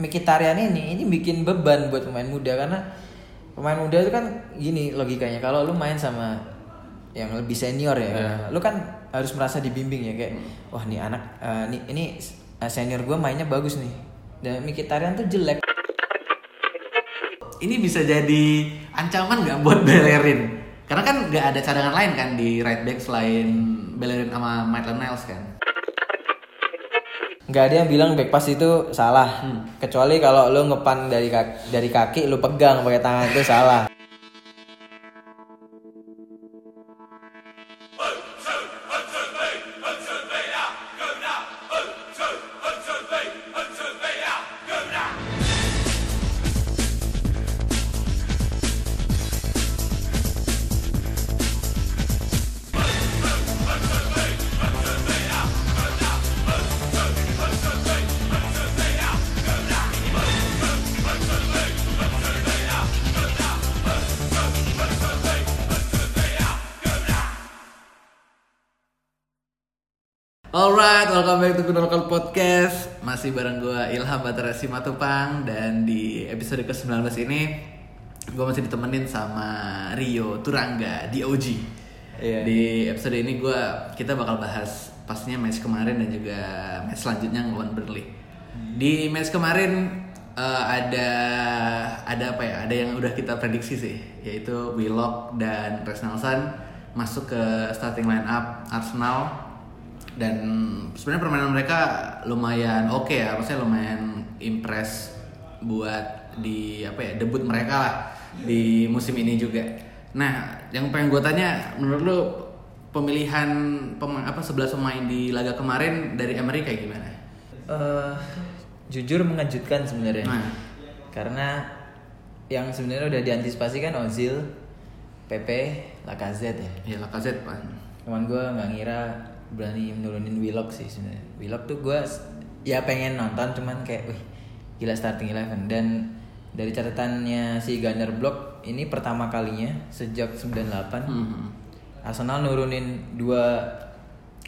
Mkhitaryan ini ini bikin beban buat pemain muda karena pemain muda itu kan gini logikanya kalau lu main sama yang lebih senior ya, Iya. lu kan harus merasa dibimbing ya kayak wah nih anak eh, nih ini eh, senior gue mainnya bagus nih dan Mkhitaryan tuh jelek Ini bisa jadi ancaman nggak buat Bellerin? Karena kan nggak ada cadangan lain kan di right back selain Bellerin sama Maitland Niles kan. Nggak ada yang bilang back pass itu salah. Kecuali kalau lu ngepan dari kaki, dari kaki lu pegang pakai tangan itu salah to Good Local Podcast. Masih bareng gue Ilham Batara Simatupang Dan di episode ke-19 ini Gue masih ditemenin sama Rio Turangga di OG Iya. Di episode ini gue kita bakal bahas pastinya match kemarin dan juga match selanjutnya ngelawan Burnley. Di match kemarin eh, ada ada apa ya? Ada yang udah kita prediksi sih Yaitu Willock dan Rex Nelson Masuk ke starting line up Arsenal dan sebenarnya permainan mereka lumayan oke ya maksudnya lumayan impress buat di apa ya debut mereka lah di musim ini juga nah yang pengen gue tanya menurut lu pemilihan pemain apa 11 pemain di laga kemarin dari Emery kayak gimana Eh, jujur mengejutkan sebenarnya Nah. karena yang sebenarnya udah diantisipasi kan Ozil, Pepe, Lacazette ya. ya Lacazette pan Cuman gue nggak ngira berani menurunin Willock sih sebenarnya. Willock tuh gue ya pengen nonton cuman kayak wih gila starting eleven dan dari catatannya si Gunner Block ini pertama kalinya sejak 98 Hmm. Arsenal nurunin dua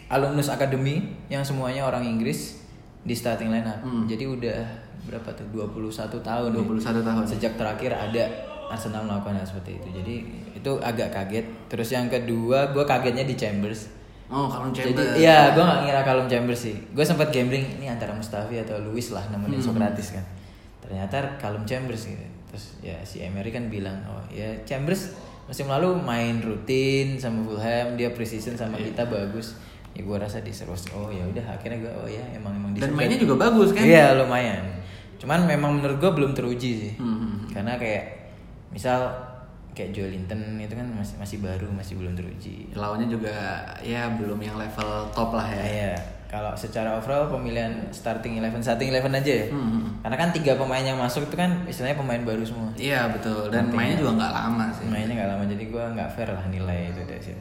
alumnus akademi yang semuanya orang Inggris di starting line up. Hmm. Jadi udah berapa tuh 21 tahun. ya. 21 tahun. Sejak terakhir ada Arsenal melakukan hal seperti itu. Jadi itu agak kaget. Terus yang kedua gue kagetnya di Chambers. Oh kalau Chambers Jadi iya gue gak ngira Callum Chambers sih. Gue sempat gambling ini antara Mustafi atau Luis lah nemenin Hmm. Socrates kan. Ternyata Callum Chambers gitu. Terus ya si Emery kan bilang oh ya Chambers musim lalu main rutin sama Fulham dia preseason sama Iya. kita bagus. Ya gue rasa diseru oh ya udah akhirnya gue oh ya emang emang dan disukai. mainnya juga bagus kan Iya lumayan. Cuman memang menurut gue belum teruji sih. Hmm. Karena kayak misal kayak Joe Linton itu kan masih masih baru masih belum teruji. lawannya juga ya belum yang level top lah ya Iya, kalau secara overall pemilihan starting eleven, starting eleven aja ya. Hmm. Karena kan tiga pemain yang masuk itu kan istilahnya pemain baru semua. iya betul dan Nantinya. mainnya juga nggak lama sih Mainnya nggak lama jadi gua nggak fair lah nilai itu dari situ.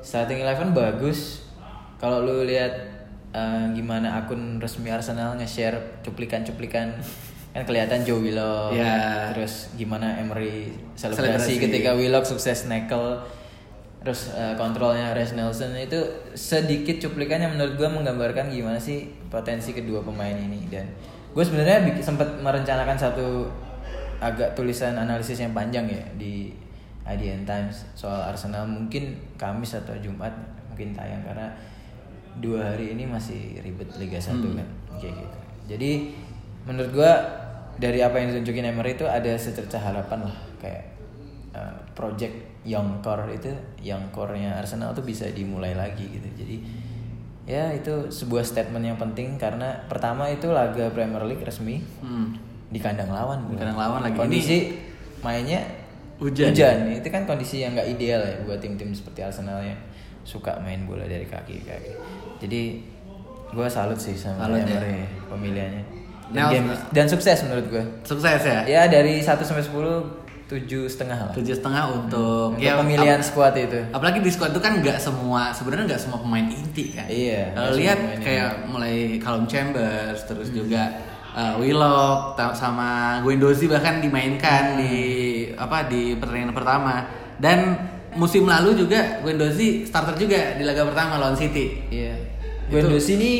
Starting eleven bagus. Kalau lu lihat eh, gimana akun resmi Arsenal nge-share cuplikan-cuplikan kan kelihatan Joe Willock. Iya. Terus gimana Emery selebrasi, Selebrasi. ketika Willock sukses nekel. Terus eh, kontrolnya Reece Nelson itu sedikit cuplikan yang menurut gue menggambarkan gimana sih potensi kedua pemain ini dan gue sebenarnya sempat merencanakan satu agak tulisan analisis yang panjang ya di IDN Times soal Arsenal mungkin Kamis atau Jumat mungkin tayang karena dua hari ini masih ribet Liga 1 Hmm. kan kayak gitu. Jadi menurut gua dari apa yang ditunjukin Emery itu ada secercah harapan lah kayak uh, project young core itu young core-nya Arsenal tuh bisa dimulai lagi gitu. Jadi ya itu sebuah statement yang penting karena pertama itu laga Premier League resmi Hmm. di kandang lawan. Di kandang lawan lagi. Kondisi mainnya Hujan. Itu kan kondisi yang nggak ideal ya buat tim-tim seperti Arsenal yang suka main bola dari kaki ke kaki. Jadi gue salut sih sama Salut ya. Pemilihannya. Dan, Nah, game- dan sukses menurut gue. sukses ya? Ya dari 1 sampai 10 tujuh setengah lah. tujuh setengah untuk Untuk ya, pemilihan ap- squad itu. apalagi di squad itu kan nggak semua sebenarnya nggak semua pemain inti kan. Iya, kalau lihat kayak mulai Callum Chambers terus juga uh, Willock sama Guendouzi bahkan dimainkan di apa di pertandingan pertama. Dan musim lalu juga Guendouzi starter juga di laga pertama lawan City. Iya. Guendouzi ini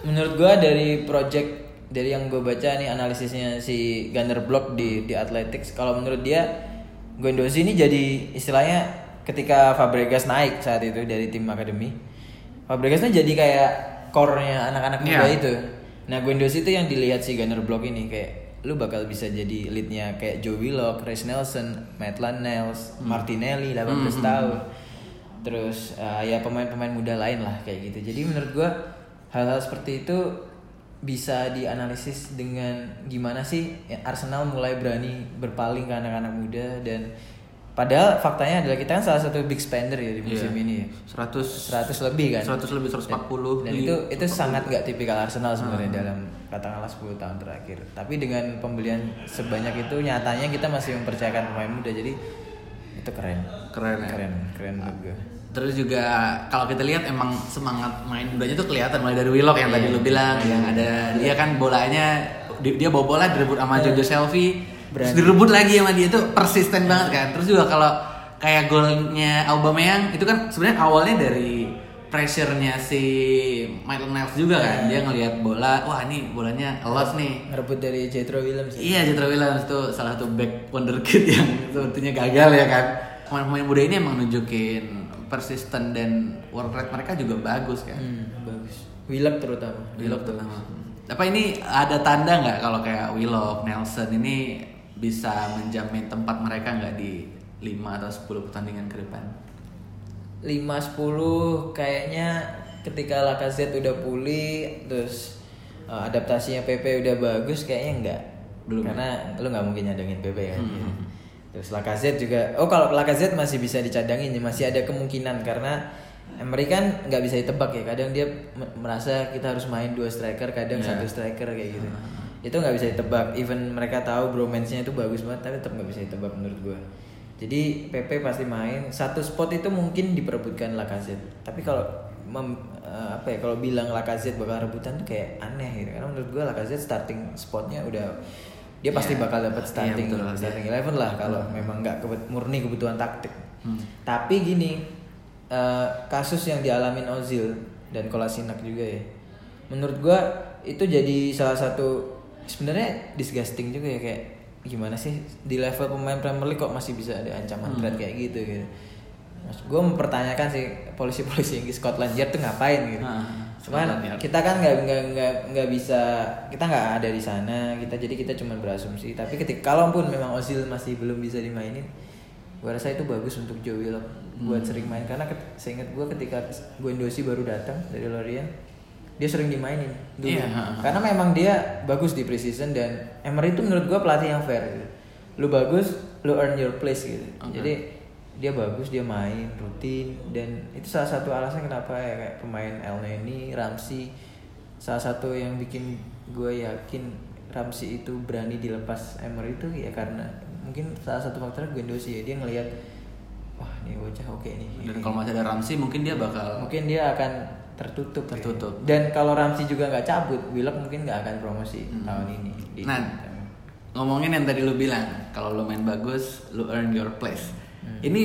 menurut gua dari project dari yang gue baca nih analisisnya si Gunner Block di di Athletics. Kalau menurut dia Guendouzi ini jadi istilahnya ketika Fabregas naik saat itu dari tim akademi Fabregas tuh jadi kayak core-nya anak-anak muda Iya. itu. Nah Guendouzi itu yang dilihat si Gunner Block ini kayak lu bakal bisa jadi leadnya kayak Joe Willock, Reece Nelson, Maitland Niles, Martinelli 18 tahun. terus uh, ya pemain-pemain muda lain lah kayak gitu. Jadi menurut gua hal-hal seperti itu bisa dianalisis dengan gimana sih Arsenal mulai berani berpaling ke anak-anak muda dan padahal faktanya adalah kita kan salah satu big spender ya di musim Iya. ini ya. 100 100 lebih kan? 100 lebih 140 dan itu itu sangat gak tipikal Arsenal sebenarnya dalam katakanlah 10 tahun terakhir. Tapi dengan pembelian sebanyak itu nyatanya kita masih mempercayakan pemain muda. Jadi itu keren. Keren ya. keren keren gue Terus juga kalau kita lihat emang semangat main mudanya tuh kelihatan mulai dari Willock yang tadi Iya. lu bilang yang ada dia kan bolanya di- dia bawa bola direbut sama Jojo Selfie terus direbut lagi sama dia tuh persisten banget kan. Terus juga kalau kayak golnya Aubameyang itu kan sebenarnya awalnya dari pressure-nya si Maitland Niles juga kan. Dia ngelihat bola, wah ini bolanya elos nih. ngerebut dari Jetro Williams ya. Iya, Jethro Williams itu salah satu back wonderkid yang sepertinya gagal ya kan. Pemain-pemain muda ini emang nunjukin persisten dan work rate mereka juga bagus kan. Hmm, bagus Willock terutama Willock terutama. Apa ini ada tanda nggak kalau kayak Willock, Nelson ini bisa menjamin tempat mereka nggak di 5 atau 10 pertandingan ke depan? 5-10 kayaknya ketika Lacazette udah pulih terus uh, adaptasinya PP udah bagus kayaknya enggak Belum ya? karena lu nggak mungkin nyadangin PP kan Hmm. Terus Lacazette juga oh kalau Lacazette masih bisa dicadangin masih ada kemungkinan karena Emery kan nggak bisa ditebak ya. Kadang dia merasa kita harus main dua striker kadang Ya. satu striker kayak gitu. Itu nggak bisa ditebak. Even mereka tahu bromance-nya itu bagus banget tapi tetap nggak bisa ditebak menurut gua. Jadi PP pasti main. Satu spot itu mungkin diperebutkan Lacazette. Tapi kalau mem- eh, apa ya kalau bilang Lacazette bakal rebutan tuh kayak aneh gitu. Karena menurut gua Lacazette starting spotnya udah dia pasti Iya. bakal dapat Iya, starting betul. starting eleven lah kalau memang nggak kebet- murni kebutuhan taktik Hmm. tapi gini eh, kasus yang dialamin Ozil dan Kolasinac juga ya menurut gua itu jadi salah satu sebenarnya disgusting juga ya kayak gimana sih di level pemain Premier League kok masih bisa ada ancaman Hmm. berat kayak gitu gitu Mas, gue mempertanyakan sih polisi-polisi Inggris Scotland Yard tuh ngapain gitu. Ah, Cuman kita kan nggak nggak nggak nggak bisa kita nggak ada di sana kita jadi kita cuma berasumsi. Tapi ketika kalaupun memang Ozil masih belum bisa dimainin, gue rasa itu bagus untuk Joe Willock buat Hmm. sering main karena ket- seingat gue ketika Guendouzi baru datang dari Lorient dia sering dimainin dulu. Ha. karena memang dia bagus di preseason dan Emery itu menurut gue pelatih yang fair gitu. lu bagus lu earn your place gitu Oke. jadi dia bagus dia main rutin dan itu salah satu alasan kenapa ya kayak pemain El Neni Ramsey salah satu yang bikin gue yakin Ramsey itu berani dilepas Emery itu ya karena mungkin salah satu faktornya Guendouzi ya dia ngelihat wah ini bocah oke nih Dan kalau masih ada Ramsey mungkin dia bakal mungkin dia akan tertutup ya. Tertutup. dan kalau Ramsey juga nggak cabut Willock mungkin nggak akan promosi Hmm. tahun ini Nah, ngomongin yang tadi lu bilang, kalau lu main bagus, lu earn your place. Hmm. Ini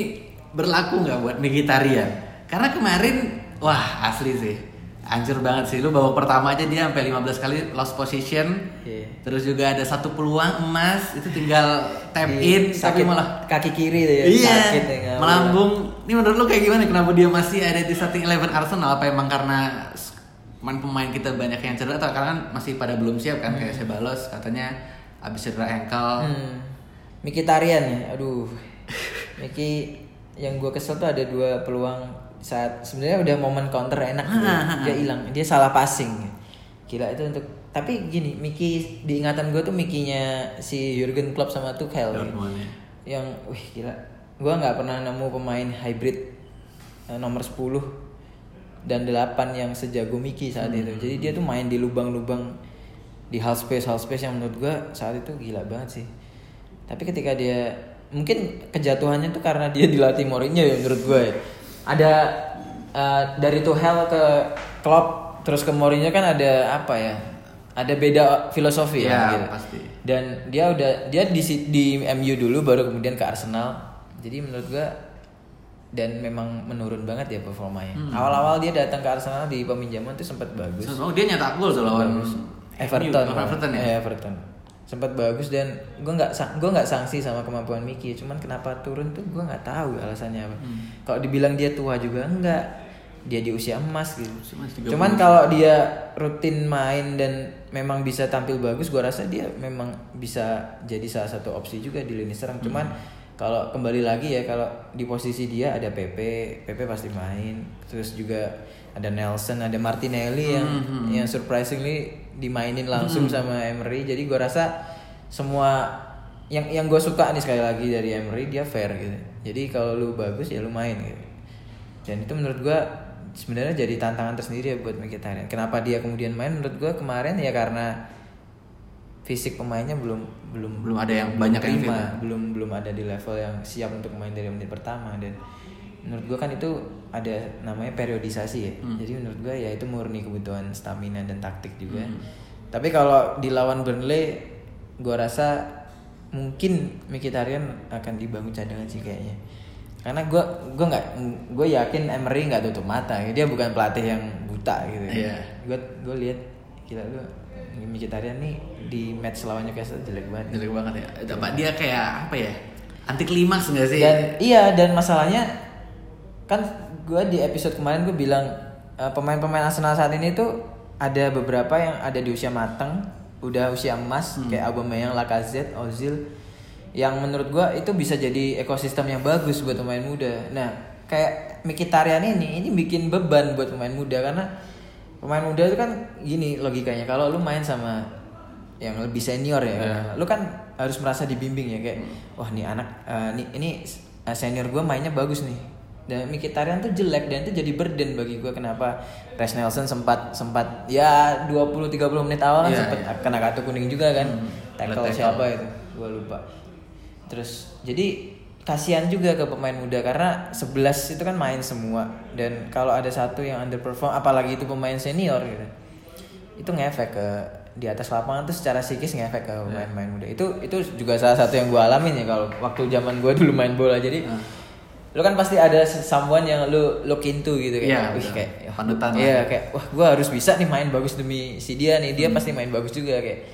berlaku nggak buat Mkhitaryan? Karena kemarin, wah asli sih, hancur banget sih. Lu babak pertama aja dia sampai 15 kali lost position. Iya. Terus juga ada satu peluang emas, itu tinggal tap Di- in, tapi sakit malah kaki kiri ya iya, sakit ya melambung. Ini menurut lu kayak gimana? Kenapa dia masih ada di starting eleven Arsenal? Apa emang karena pemain-pemain kita banyak yang cedera atau karena kan masih pada belum siap kan kayak Sebalos katanya abis cedera ankle. Hmm. Mkhitaryan ya, aduh. Miki yang gue kesel tuh ada dua peluang saat sebenarnya udah momen counter enak dia hilang, dia salah passing. Gila itu untuk tapi gini, Miki diingatan gue tuh Mikinya si Jurgen Klopp sama Tuchel. Dortmund ya. Yang wih gila. Gue nggak pernah nemu pemain hybrid eh, nomor 10 dan 8 yang sejago Miki saat itu. Jadi dia tuh main di lubang-lubang di half space half space yang menurut gua saat itu gila banget sih. Tapi ketika dia mungkin kejatuhannya tuh karena dia dilatih Mourinho ya menurut gue. Ya. Ada eh, dari Tuchel ke Klopp terus ke Mourinho kan ada apa ya? Ada beda filosofi Iya, ya, gitu. pasti. Dan dia udah dia di di MU dulu baru kemudian ke Arsenal. Jadi menurut gua dan memang menurun banget ya performanya. Hmm. Awal-awal dia datang ke Arsenal di peminjaman tuh sempat bagus. Oh dia nyetak gol lawan Everton. Oh, Everton ya? Eh, Everton. Sempat bagus dan gue nggak gue nggak sanksi sama kemampuan Miki, cuman kenapa turun tuh gue nggak tahu alasannya apa. Hmm. Kalau dibilang dia tua juga enggak, dia di usia emas gitu. Usia emas 30. Cuman kalau dia rutin main dan memang bisa tampil bagus, gue rasa dia memang bisa jadi salah satu opsi juga di lini serang. Cuman kalau kembali lagi ya kalau di posisi dia ada PP, PP pasti main. Terus juga ada Nelson, ada Martinelli yang yang surprisingly dimainin langsung sama Emery. Jadi gue rasa semua yang yang gue suka nih sekali lagi dari Emery dia fair gitu. Jadi kalau lu bagus ya lu main gitu. Dan itu menurut gua sebenarnya jadi tantangan tersendiri ya buat Mkhitaryan. Kenapa dia kemudian main? Menurut gua kemarin ya karena fisik pemainnya belum belum Belum ada yang banyak yang prima, fit ya? belum belum ada di level yang siap untuk main dari menit pertama dan menurut gua kan itu ada namanya periodisasi ya. Hmm. Jadi menurut gua ya itu murni kebutuhan stamina dan taktik juga. Hmm. Tapi kalau di lawan Burnley gua rasa mungkin Mkhitaryan akan dibangun cadangan sih kayaknya karena gue gue nggak gue yakin Emery nggak tutup mata dia bukan pelatih yang buta gitu Iya. gue gue lihat gila lu Mkhitaryan nih di match lawan Newcastle jelek banget Jelek banget ya. Apa dia kayak apa ya? Anti klimaks nggak sih? dan iya dan masalahnya kan gue di episode kemarin gue bilang eh, pemain-pemain Arsenal saat ini tuh ada beberapa yang ada di usia matang udah usia emas kayak Aubameyang, Lacazette, Ozil yang menurut gue itu bisa jadi ekosistem yang bagus buat pemain muda. Nah kayak Mkhitaryan ini ini bikin beban buat pemain muda karena pemain muda itu kan gini logikanya kalau lu main sama yang lebih senior ya, lu kan harus merasa dibimbing ya kayak wah nih anak eh, nih ini eh, senior gue mainnya bagus nih dan Mkhitaryan tuh jelek dan itu jadi burden bagi gue kenapa? Res Nelson sempat sempat ya 20 30 menit awal kan Iya, sempat iya. kena kartu kuning juga kan. Tackle Tackle. siapa itu? Gue lupa. Terus jadi kasihan juga ke pemain muda karena 11 itu kan main semua. Dan kalau ada satu yang underperform apalagi itu pemain senior gitu itu ngefek ke di atas lapangan tuh secara psikis ngefek ke pemain-pemain muda. Itu itu juga salah satu yang gue alamin ya kalau waktu zaman gue dulu main bola. Jadi lu kan pasti ada someone yang lu look into gitu kayak wih betul. kayak Panutan lah. iya kayak wah gue harus bisa nih main bagus demi si dia nih. Dia pasti main bagus juga kayak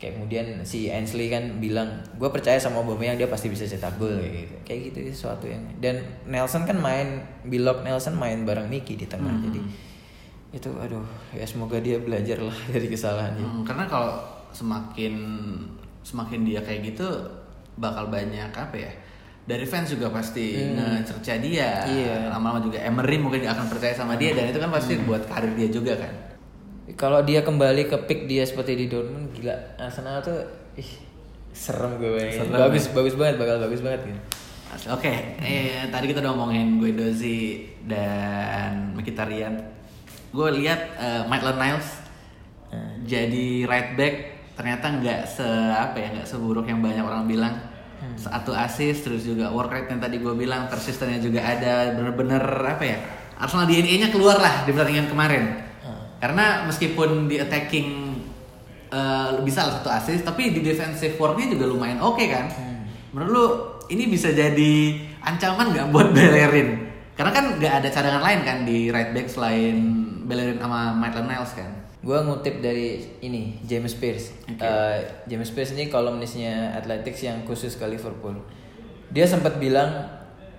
kayak kemudian si Ainsley kan bilang gue percaya sama Aubameyang dia pasti bisa cetak gol kayak gitu. Kayak gitu itu sesuatu yang dan Nelson kan main Bilok Nelson main bareng Miki di tengah jadi itu aduh ya semoga dia belajar lah dari kesalahannya. Hmm, karena kalau semakin semakin dia kayak gitu bakal banyak apa ya dari fans juga pasti ngecerca dia Iya. lama-lama juga Emery mungkin akan percaya sama dia dan itu kan pasti buat karir dia juga kan kalau dia kembali ke pick dia seperti di Dortmund gila Arsenal tuh ih serem gue. Serem, bagus bagus banget bakal bagus banget gitu Asli. Oke, eh, tadi kita udah ngomongin Guendouzi dan Mkhitaryan. Gue lihat eh, Maitland Niles jadi right back ternyata nggak se apa ya nggak seburuk yang banyak orang bilang. Satu assist terus juga work rate yang tadi gue bilang persistennya juga ada bener-bener apa ya Arsenal DNA-nya keluar lah di pertandingan kemarin. Karena meskipun di attacking eh, bisa lah satu assist tapi di defensive worknya juga lumayan oke kan. Menurut lu ini bisa jadi ancaman nggak buat Bellerin? Karena kan nggak ada cadangan lain kan di right back selain Bellerin sama Maitland Niles kan. Gue ngutip dari ini James Pierce Oke. Eh, James Pierce ini kolumnisnya Athletics yang khusus ke Liverpool dia sempat bilang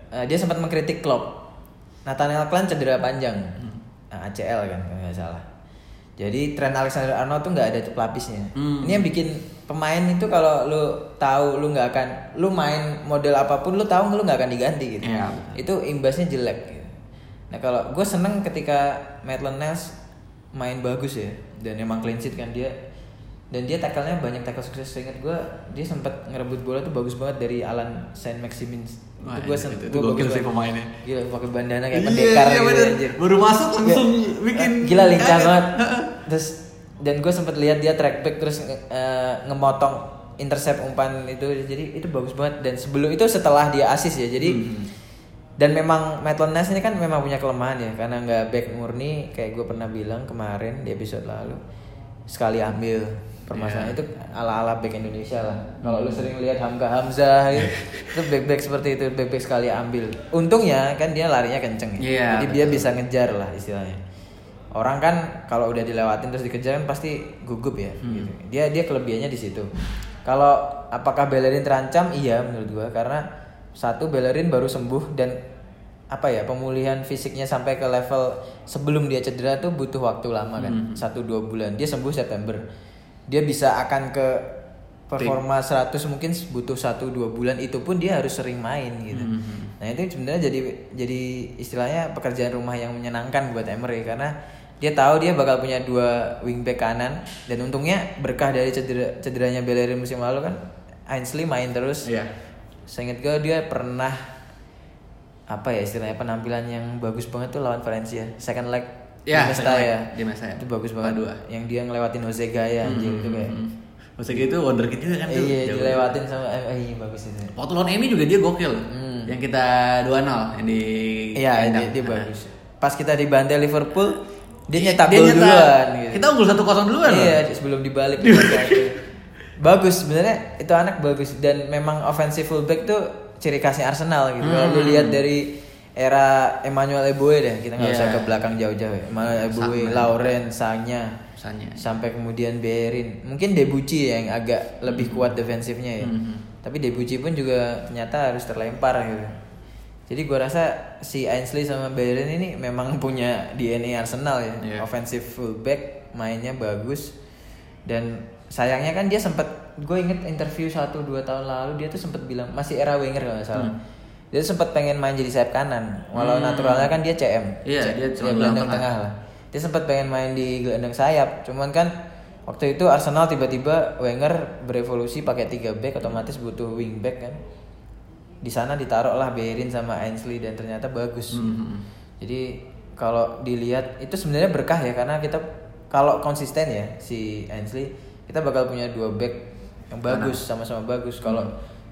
eh, dia sempat mengkritik Klopp Nathaniel Clan cedera panjang Nah, ACL kan kalau nggak salah jadi Trent Alexander Arnold tuh nggak ada pelapisnya Hmm. ini yang bikin pemain itu kalau lu tahu lu nggak akan lu main model apa pun lu tahu lu nggak akan diganti gitu Iya. itu imbasnya jelek gitu. Nah kalau gue seneng ketika Maitland Niles main bagus ya dan emang clean sheet kan dia. Dan dia tackle-nya banyak tackle sukses. Seingat gue dia sempat ngerebut bola tuh bagus banget dari Alan Saint Maximin Wah, itu gue itu- sen itu gua gokil bagus sih pemainnya. gila pakai bandana kayak Iya, pendekar iya gitu anjir Baru masuk langsung Gila- bikin gila lincah banget. Terus dan gue sempet lihat dia track back terus eh, ngemotong intercept umpan itu. Jadi itu bagus banget. Dan sebelum itu setelah dia assist ya. Jadi Hmm. Dan memang Maitland Niles ini kan memang punya kelemahan ya karena nggak back murni kayak gue pernah bilang kemarin di episode lalu sekali ambil permasalahan Iya. itu ala-ala back Indonesia lah. Kalau lu sering lihat Hamka Hamzah gitu, itu back back seperti itu back back sekali ambil. Untungnya kan dia larinya kenceng ya. Iya, jadi dia betul. bisa ngejar lah istilahnya. Orang kan kalau udah dilewatin terus dikejar kan pasti gugup ya gitu. dia dia kelebihannya di situ. Kalau apakah Bellerin terancam? Iya menurut gua karena satu Bellerin baru sembuh dan apa ya pemulihan fisiknya sampai ke level sebelum dia cedera tuh butuh waktu lama kan. Satu dua bulan. Dia sembuh September. Dia bisa akan ke performa 100 mungkin butuh satu dua bulan. Itu pun dia harus sering main gitu. Nah itu sebenarnya jadi jadi istilahnya pekerjaan rumah yang menyenangkan buat Emery karena dia tahu dia bakal punya dua wingback kanan dan untungnya berkah dari cedera cederanya Bellerin musim lalu kan Ainsley main terus. Iya. Seingat gue dia pernah apa ya istilahnya penampilan yang bagus banget tuh lawan Valencia second leg Ya, di second Mestalla. leg di Mestalla. itu bagus banget Dua. yang dia ngelewatin Jose Gaya anjir itu kayak Maksudnya gitu wonderkid juga kan tuh. iya dilewatin sama eh, eh, iya bagus itu Waktu lawan Emi juga dia gokil. Yang kita 2-0 yang di iya dia, dia bagus pas kita dibantai Liverpool dia nyetak gol duluan gitu. Kita unggul 1-0 duluan loh. iya sebelum dibalik bagus sebenarnya itu anak bagus. Dan memang offensive fullback tuh ciri khasnya Arsenal gitu. Kalau lu lihat dari era Emmanuel Eboe deh kita nggak Iya. usah ke belakang jauh-jauh ya. Emmanuel Eboe, Sama. Lauren, Sanya. Misalnya. sampai kemudian Berin mungkin Debuchy ya yang agak lebih kuat defensifnya ya. Tapi Debuchy pun juga ternyata harus terlempar gitu. Jadi gua rasa si Ainsley sama Berin ini memang punya DNA Arsenal ya. Iya. offensive fullback mainnya bagus. Dan sayangnya kan dia sempat gue inget interview satu dua tahun lalu dia tuh sempat bilang masih era Wenger kalau nggak salah. Dia sempat pengen main jadi sayap kanan walau naturalnya kan dia CM Iya, C- dia cuma gelandang tengah. lah. Dia sempat pengen main di gelandang sayap cuman kan waktu itu Arsenal tiba-tiba Wenger berevolusi pakai tiga back otomatis butuh wing back kan. Di sana ditaruh lah Berin sama Ainsley dan ternyata bagus. Hmm. jadi kalau dilihat itu sebenarnya berkah ya karena kita kalau konsisten ya si Ainsley kita bakal punya dua back yang bagus sama-sama bagus kalau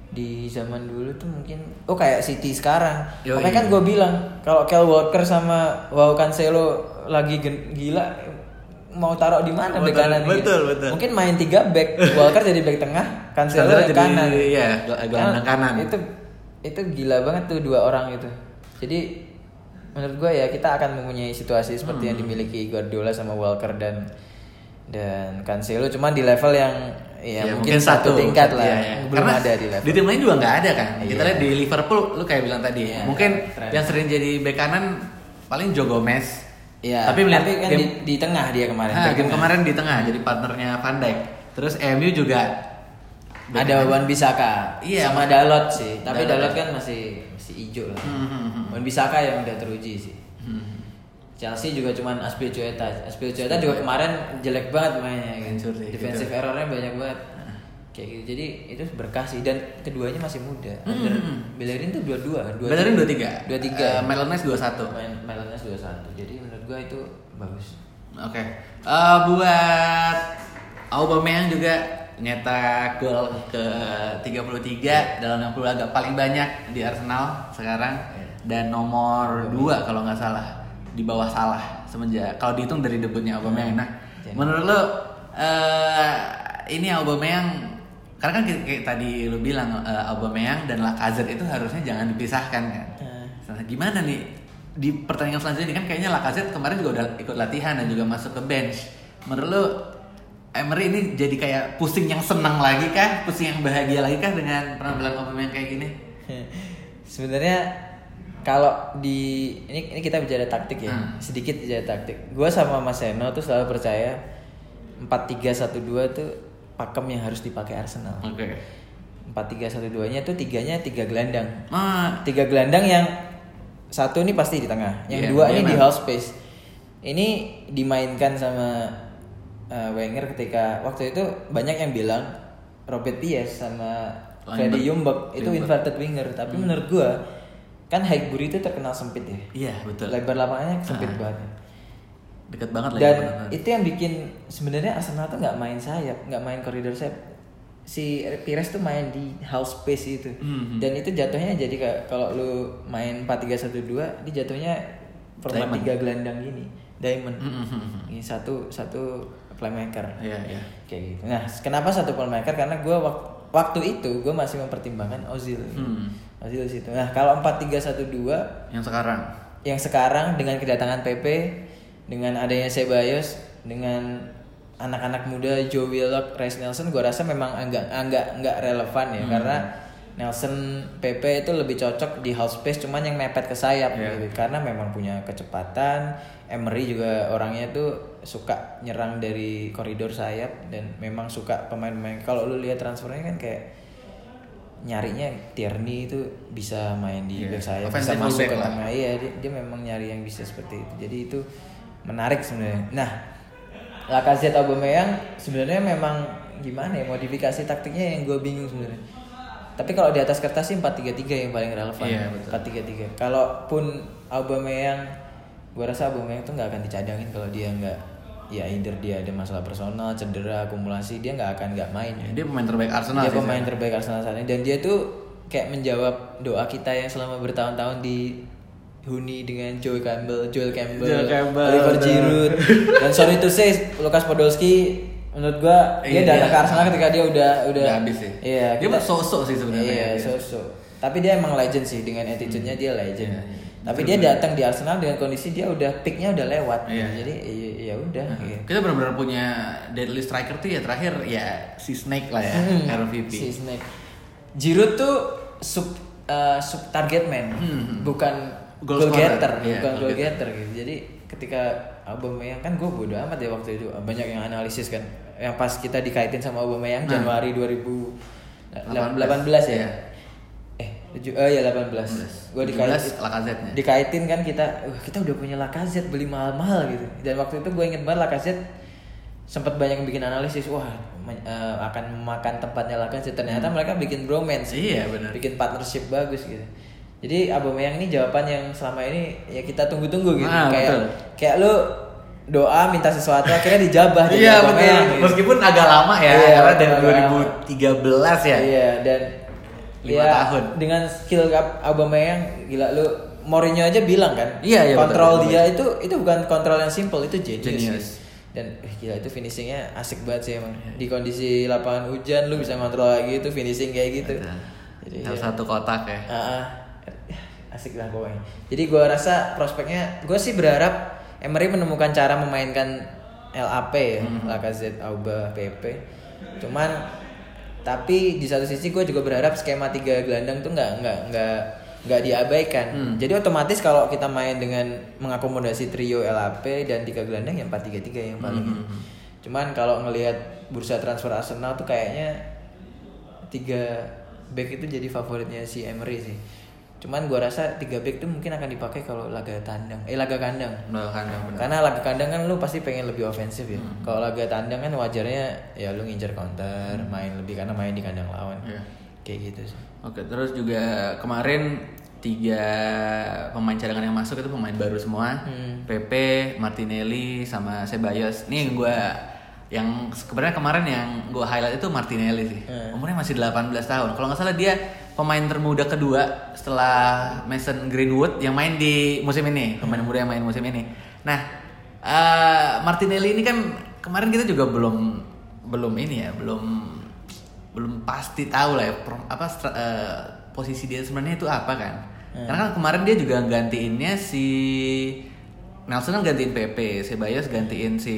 di zaman dulu tuh mungkin oh kayak City sekarang Yoi. makanya kan gue bilang kalau Kyle Walker sama Wow Cancelo lagi gila mau taruh di mana back Betul, kanan gitu. betul, betul. mungkin main tiga back Walker jadi back tengah Cancelo Cancelo jadi, kanan iya, gelandang Kan kanan. itu itu gila banget tuh dua orang itu jadi menurut gue ya kita akan mempunyai situasi seperti Hmm. yang dimiliki Guardiola sama Walker dan dan Cancelo cuman di level yang ya, Ya, mungkin, satu, tingkat lah Iya, iya. belum Karena ada di level Di tim lain juga nggak ada kan. Kita Iya. lihat di Liverpool, lu kayak bilang tadi. Iya, mungkin tren. yang sering jadi bek kanan paling Joe Gomez. ya Tapi melihat kan game, di, di tengah dia kemarin Ah, back game kemarin di tengah jadi partnernya Van Dijk. Terus MU juga ada. Wan Bisaka Iya, sama Dalot sih tapi Dalot. Dalot kan masih masih hijau lah Hmm, hmm, hmm. Wan Bisaka yang udah teruji sih. Chelsea juga cuman Aspilicueta. Aspilicueta juga kemarin jelek banget mainnya kan. Hancur sih, Defensive gitu. errornya banyak banget. Kayak gitu. Jadi itu berkah sih dan keduanya masih muda. Hmm, Under hmm, hmm. Bellerin tuh dua-dua, dua Bellerin 23. 23. Eh, Melanes 21. Main Melanes 21. Jadi menurut gua itu bagus. Oke. Eh, buat Aubameyang juga nyetak gol ke 33 dalam 60 laga paling banyak di Arsenal sekarang dan nomor 2 kalau nggak salah di bawah salah semenjak kalau dihitung dari debutnya Aubameyang. Nah, Jadi- menurut lo eh ini Aubameyang karena kan kayak, kayak tadi lu bilang eh, Aubameyang dan Lacazette itu harusnya jangan dipisahkan kan. Hmm. Nah, gimana nih di pertandingan selanjutnya ini kan kayaknya Lacazette kemarin juga udah ikut latihan dan juga masuk ke bench. Menurut lu Emery ini jadi kayak pusing yang senang lagi kah? Pusing yang bahagia lagi kah dengan penampilan Aubameyang kayak gini? Sebenarnya kalau di ini ini kita bicara taktik ya, Hmm. sedikit bicara taktik. Gua sama Mas Seno tuh selalu percaya 4-3-1-2 tuh pakem yang harus dipakai Arsenal. Oke. 4-3-1-2-nya tuh tiganya tiga gelandang. Ah, Tiga gelandang yang satu ini pasti di tengah, yang Iya, dua iya, ini di memang. half space. Ini dimainkan sama uh, Wenger ketika waktu itu banyak yang bilang Robert Pies sama Freddy Ljungberg itu inverted winger, tapi menurut gua kan Highbury itu terkenal sempit ya. iya betul. Lebar lapangannya sempit Ah. banget. Deket banget lagi. Dan benar-benar. itu yang bikin sebenarnya Arsenal tuh nggak main sayap, nggak main koridor sayap. Si Pires tuh main di half space itu. Mhm. Dan itu jatuhnya jadi kayak kalau lu main 4-3-1-2, dia jatuhnya format tiga gelandang gini, diamond. Mhm. Ini satu satu playmaker. Iya, iya. Kayak gitu. Nah, kenapa satu playmaker? Karena gue waktu itu gue masih mempertimbangkan Ozil. Hmm. Ozil situ. Nah, kalau 4-3-1-2 Yang sekarang. yang sekarang dengan kedatangan PP dengan adanya Ceballos dengan anak-anak muda Joe Willock, Rice Nelson gue rasa memang agak agak nggak relevan ya karena Nelson PP itu lebih cocok di half space cuman yang mepet ke sayap Iya. gitu karena memang punya kecepatan Emery juga orangnya tuh suka nyerang dari koridor sayap dan memang suka pemain-pemain kalau lu lihat transfernya kan kayak nyarinya Tierney itu bisa main di Iya, back sayap bisa masuk ke tengah. Iya dia, dia memang nyari yang bisa seperti itu. Jadi itu menarik sebenarnya. Nah Lacazette Aubameyang sebenarnya memang gimana ya modifikasi taktiknya yang gue bingung sebenarnya. Tapi kalau di atas kertas sih 4-3-3 yang paling relevan. Iya, betul. 4-3-3 kalaupun Aubameyang gue rasa Aubameyang tuh nggak akan dicadangin kalau dia nggak ya either dia ada masalah personal cedera akumulasi dia nggak akan nggak main Ya, dia pemain terbaik Arsenal dia sih, pemain saya. terbaik Arsenal saat ini dan dia tuh kayak menjawab doa kita yang selama bertahun-tahun di Huni dengan Joel Campbell, Joel Campbell, Joel Campbell, Oliver. Giroud dan sorry to say Lukas Podolski menurut gua dia Iya, datang ke Arsenal ketika dia udah udah Udah habis sih. Iya, Dia sosok sih sebenarnya. Iya, sosok. Tapi dia emang legend sih dengan attitude-nya dia legend. Iya, iya. Tapi dia datang di Arsenal dengan kondisi dia udah picknya udah lewat. Iya. Jadi iya, ya udah. gitu. Kita benar-benar punya deadly striker tuh ya terakhir ya si Snake lah ya, Hmm, RVP. Si Snake. Giroud tuh sub uh, sub target man, Hmm. bukan Goal goal, getter, Iya, bukan goal goal getter. getter gitu. Jadi ketika Aubameyang kan gue bodo amat ya waktu itu banyak yang analisis kan. Yang pas kita dikaitin sama Aubameyang Nah. Januari 2018 ya. Iya. Eh, tujuh, ya 18. Gue 17 dikaitin Lacazette-nya. dikaitin kan kita, wah kita udah punya Lacazette beli mahal-mahal gitu. Dan waktu itu gue inget banget Lacazette sempat banyak yang bikin analisis, wah eh, akan memakan tempatnya Lacazette. Ternyata mereka bikin bromance, Iya, benar. bikin partnership bagus gitu. Jadi Aubameyang ini jawaban yang selama ini ya kita tunggu-tunggu gitu. Ah, kayak betul. kayak lu doa minta sesuatu akhirnya dijabah Iya betul. Gitu. Meskipun agak lama ya, Iya, karena dari agak lama. 2013 ya. Iya dan Lima ya, tahun. dengan skill Aubameyang gila lu Mourinho aja bilang kan Iya, iya, kontrol betul, dia itu itu bukan kontrol yang simple itu genius, Genius. dan eh, gila itu finishingnya asik banget sih emang di kondisi lapangan hujan lu bisa kontrol kayak gitu finishing kayak gitu Betul. jadi ya, satu kotak ya. ah, ah, asik lah pokoknya jadi gua rasa prospeknya gue sih berharap Emery menemukan cara memainkan LAP ya Mhm. Lacazette, Auba, PP cuman tapi di satu sisi gue juga berharap skema tiga gelandang tuh nggak nggak nggak nggak diabaikan Hmm. jadi otomatis kalau kita main dengan mengakomodasi trio LAP dan tiga gelandang yang 4-3-3 yang paling Mhm. cuman kalau ngelihat bursa transfer Arsenal tuh kayaknya tiga back itu jadi favoritnya si Emery sih cuman gua rasa tiga back tuh mungkin akan dipakai kalau laga tandang eh laga kandang Udah kan udah benar. karena laga kandang kan lu pasti pengen lebih ofensif ya. Hmm. Kalau laga tandang kan wajarnya ya lu ngincer counter, main lebih karena main di kandang lawan. Iya. Kayak gitu sih. Oke, terus juga kemarin tiga pemain cadangan yang masuk itu pemain baru semua. Hmm. Pepe, Martinelli, sama Ceballos. Ini yang gue yang sebenarnya kemarin yang gue highlight itu Martinelli sih. Hmm. Umurnya masih 18 tahun. Kalau nggak salah dia pemain termuda kedua setelah Mason Greenwood yang main di musim ini, pemain Hmm. muda yang main musim ini. Nah, eh, Martinelli ini kan kemarin kita juga belum belum ini ya, belum belum pasti tahu lah ya apa eh, posisi dia sebenarnya itu apa kan. Hmm. Karena kan kemarin dia juga gantiinnya si Nelson kan gantiin Pepe, Ceballos gantiin si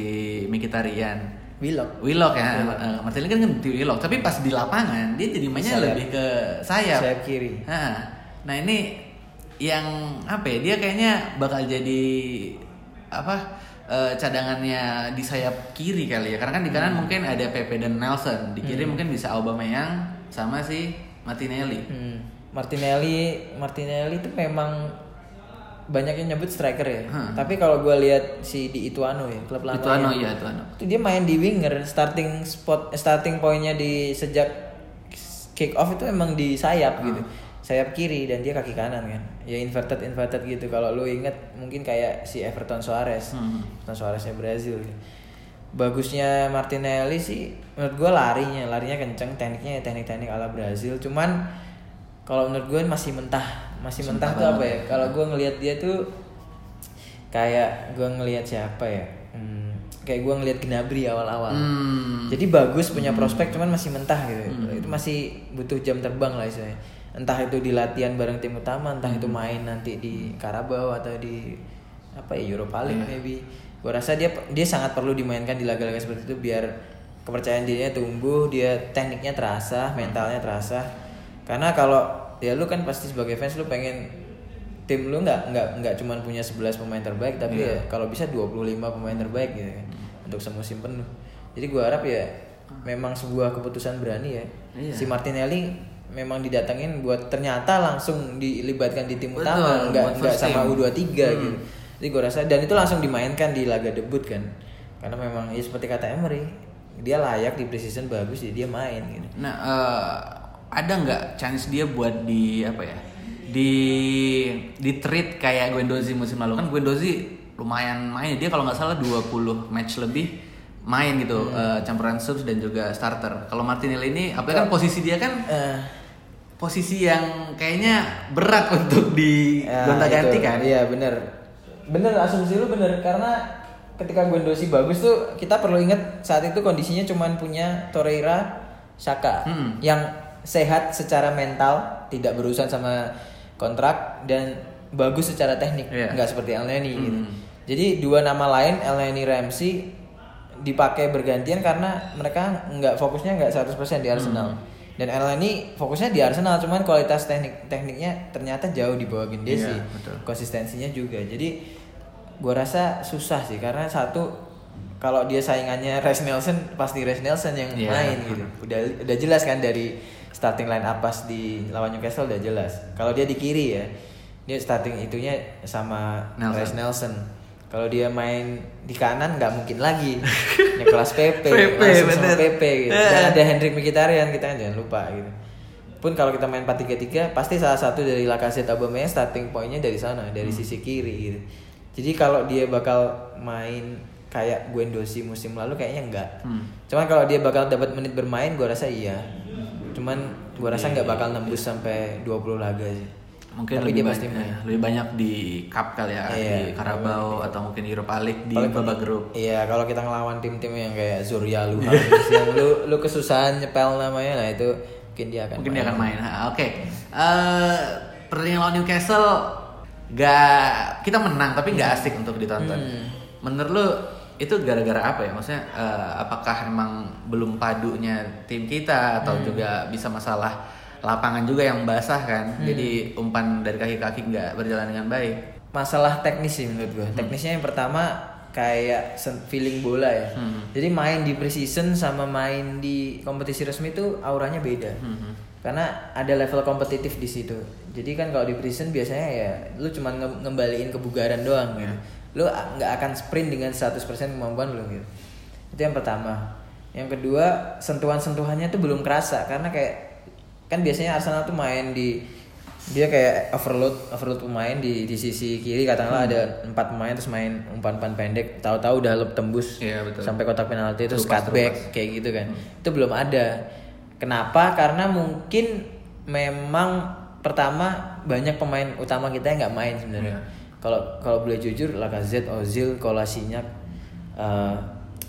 Mkhitaryan. Willock. Willock ya, eh, Martinelli kan ganti Willock, tapi pas di lapangan dia jadi mainnya Sayap. lebih ke sayap. Sayap kiri. Nah, nah ini yang apa ya? Dia kayaknya bakal jadi apa? eh, cadangannya di sayap kiri kali ya. Karena kan di kanan Hmm. mungkin ada Pepe dan Nelson, di kiri mungkin bisa Aubameyang sama si Martinelli. Hmm. Martinelli, Martinelli itu memang banyak yang nyebut striker ya. Hmm. Tapi kalau gue lihat si di Ituano ya, klub lama. Itu anu iya, itu anu. Itu dia main di winger, starting spot eh, starting pointnya di sejak kick off itu emang di sayap gitu. Sayap kiri dan dia kaki kanan kan. Ya inverted inverted gitu. Kalau lu inget mungkin kayak si Everton Suarez. Hmm. Everton Suareznya Brazil. gitu. Bagusnya Martinelli sih menurut gue larinya, larinya kenceng, tekniknya ya teknik-teknik ala Brazil. Cuman kalau menurut gue masih mentah, masih mentah tuh apa ya? Kalau gue ngelihat dia tuh kayak gue ngelihat siapa ya? Hmm, kayak gue ngelihat Gnabry awal-awal. Hmm. Jadi bagus punya prospek cuman masih mentah gitu. Itu masih butuh jam terbang lah istilahnya. Entah itu di latihan bareng tim utama, entah itu main nanti di Carabao atau di apa ya Europa League maybe. gue rasa dia dia sangat perlu dimainkan di laga-laga seperti itu biar kepercayaan dirinya tumbuh dia tekniknya terasa mentalnya terasa karena kalau ya lu kan pasti sebagai fans lu pengen tim lu nggak nggak nggak cuman punya 11 pemain terbaik tapi Iya. ya kalau bisa 25 pemain terbaik gitu kan untuk semusim penuh jadi gua harap ya memang sebuah keputusan berani ya Iya. si Martinelli memang didatengin buat ternyata langsung dilibatkan di tim Betul, utama nggak nggak sama team. U23 Hmm. gitu jadi gua rasa dan itu langsung dimainkan di laga debut kan karena memang ya seperti kata Emery dia layak di preseason bagus jadi dia main gitu Nah, eh, ada nggak chance dia buat di apa ya? Di di treat kayak Guendouzi musim lalu kan Guendouzi lumayan main dia kalau nggak salah 20 match lebih main gitu eh, campuran subs dan juga starter. Kalau Martinelli ini apalagi kan posisi dia kan Eh, posisi yang kayaknya berat untuk di Ya, gonta-ganti itu. kan. Iya bener Bener asumsi lu bener Karena ketika Guendouzi bagus tuh Kita perlu ingat saat itu kondisinya cuman punya Torreira Saka Hmm. Yang sehat secara mental Tidak berurusan sama kontrak Dan bagus secara teknik Iya. nggak seperti Elneny gitu Hmm. Jadi dua nama lain Elneny Ramsey dipakai bergantian karena mereka nggak fokusnya nggak 100% di Arsenal. Dan Elneny fokusnya di Arsenal cuman kualitas teknik tekniknya ternyata jauh di bawah Gendesi. Iya, betul. Konsistensinya juga. Jadi gua rasa susah sih karena satu kalau dia saingannya Res Nelson pasti Res Nelson yang Iya. main gitu. Udah udah jelas kan dari starting line up pas di lawan Newcastle udah jelas. Kalau dia di kiri ya, dia starting itunya sama Nelson. Res Nelson. Kalau dia main di kanan nggak mungkin lagi. Nicolas Pepe, Pepe, langsung sama bener. Pepe gitu. Eh. Dan ada Hendrik Mkhitaryan kita kan jangan lupa gitu. Pun kalau kita main 4-3-3 pasti salah satu dari Lacazette Aubameyang starting pointnya dari sana, dari Hmm. sisi kiri gitu. Jadi kalau dia bakal main kayak Guendouzi musim lalu kayaknya enggak. Hmm. Cuman kalau dia bakal dapat menit bermain gua rasa iya. Cuman gua rasa nggak bakal nembus sampai 20 laga sih. Mungkin Tapi lebih dia banyak, pasti main. ya, lebih banyak di cup kali ya, Iya, di Carabao atau mungkin Europa League di babak grup. Iya, kalau kita ngelawan tim-tim yang kayak Zorya Luhan yang lu lu kesusahan nyepel namanya nah itu mungkin dia akan Mungkin dia akan main. Oke. Eh, pertandingan lawan Newcastle gak kita menang tapi nggak asik untuk ditonton. Hmm. Menurut lu itu gara-gara apa ya? Maksudnya eh, apakah emang belum padunya tim kita atau Hmm. juga bisa masalah lapangan juga yang basah kan? Hmm. Jadi umpan dari kaki-kaki nggak berjalan dengan baik. Masalah teknis sih menurut gua. Teknisnya yang pertama kayak feeling bola ya. Hmm. Jadi main di preseason sama main di kompetisi resmi itu auranya beda. Hmm. Karena ada level kompetitif di situ. Jadi kan kalau di preseason biasanya ya lu cuma nge- ngembaliin kebugaran doang gitu. Lu a- nggak akan sprint dengan 100% kemampuan lu gitu. Itu yang pertama. Yang kedua, sentuhan-sentuhannya tuh belum kerasa karena kayak kan biasanya Arsenal tuh main di dia kayak overload overload pemain di di sisi kiri katakanlah ada empat pemain terus main umpan-umpan pendek tahu-tahu udah lob tembus Iya, betul. sampai kotak penalti terus Terupas, cutback kayak gitu kan itu belum ada kenapa karena mungkin memang pertama banyak pemain utama kita yang nggak main sebenarnya Iya. Kalau kalau boleh jujur Lacazette Ozil Kolasinac eh,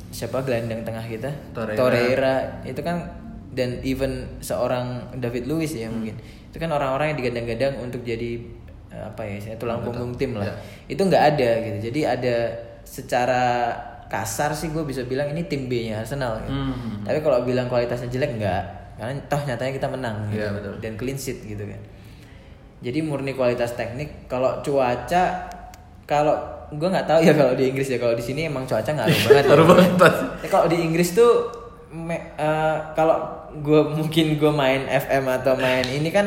siapa gelandang tengah kita Torreira. Torreira itu kan dan even seorang David Luiz ya Hmm. mungkin itu kan orang-orang yang digadang-gadang untuk jadi eh, apa ya istilahnya tulang punggung tim lah Ya. itu nggak ada gitu jadi ada secara kasar sih gue bisa bilang ini tim B nya Arsenal gitu. Hmm. tapi kalau bilang kualitasnya jelek nggak karena toh nyatanya kita menang gitu. Iya, betul. dan clean sheet gitu kan jadi murni kualitas teknik kalau cuaca kalau gue nggak tahu ya kalau di Inggris ya kalau di sini emang cuaca ngaruh banget ya. Ngaruh banget, Pak. Ya, kalau di Inggris tuh me- eh, kalau gue mungkin gue main FM atau main ini kan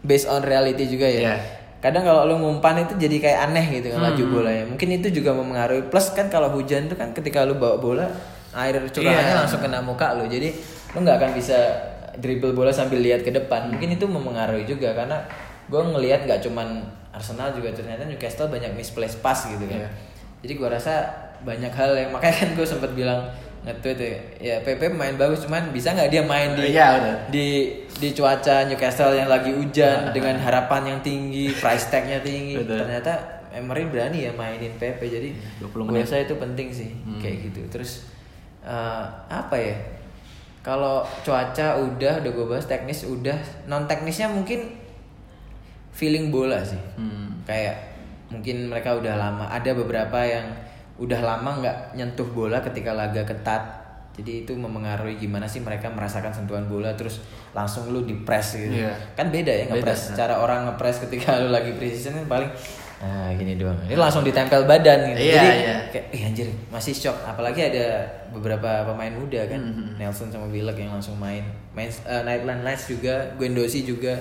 based on reality juga ya. Iya. Kadang kalau lu ngumpan itu jadi kayak aneh gitu kan laju Hmm. bolanya. Mungkin itu juga mempengaruhi. Plus kan kalau hujan tuh kan ketika lu bawa bola air curahannya Iya. langsung kena muka lu. Jadi lu nggak akan bisa dribble bola sambil lihat ke depan. Mungkin itu mempengaruhi juga karena gue ngelihat nggak cuman Arsenal juga ternyata Newcastle banyak misplaced pass gitu kan. Iya. Jadi gua rasa banyak hal yang makanya kan gue sempat bilang nge-tweet ya, ya PP main bagus cuman bisa nggak dia main di Iya, udah. di di cuaca Newcastle yang lagi hujan dengan harapan yang tinggi, price tagnya tinggi. Betul. Ternyata Emery berani ya mainin PP jadi 20 gue rasa itu penting sih kayak gitu. Terus eh, apa ya? Kalau cuaca udah udah gue bahas teknis udah non teknisnya mungkin feeling bola sih. Hmm. kayak mungkin mereka udah lama ada beberapa yang udah lama nggak nyentuh bola ketika laga ketat. Jadi itu memengaruhi gimana sih mereka merasakan sentuhan bola terus langsung lu di press gitu. Iya. kan beda ya nge-press. Cara orang nge-press ketika lu lagi precision kan paling nah gini doang. Ini langsung ditempel badan gitu. Iya, jadi iya. kayak ih anjir masih shock. Apalagi ada beberapa pemain muda kan. Hmm, Nelson sama Willock yang langsung main. Main uh, Nightland Lights juga Guendouzi juga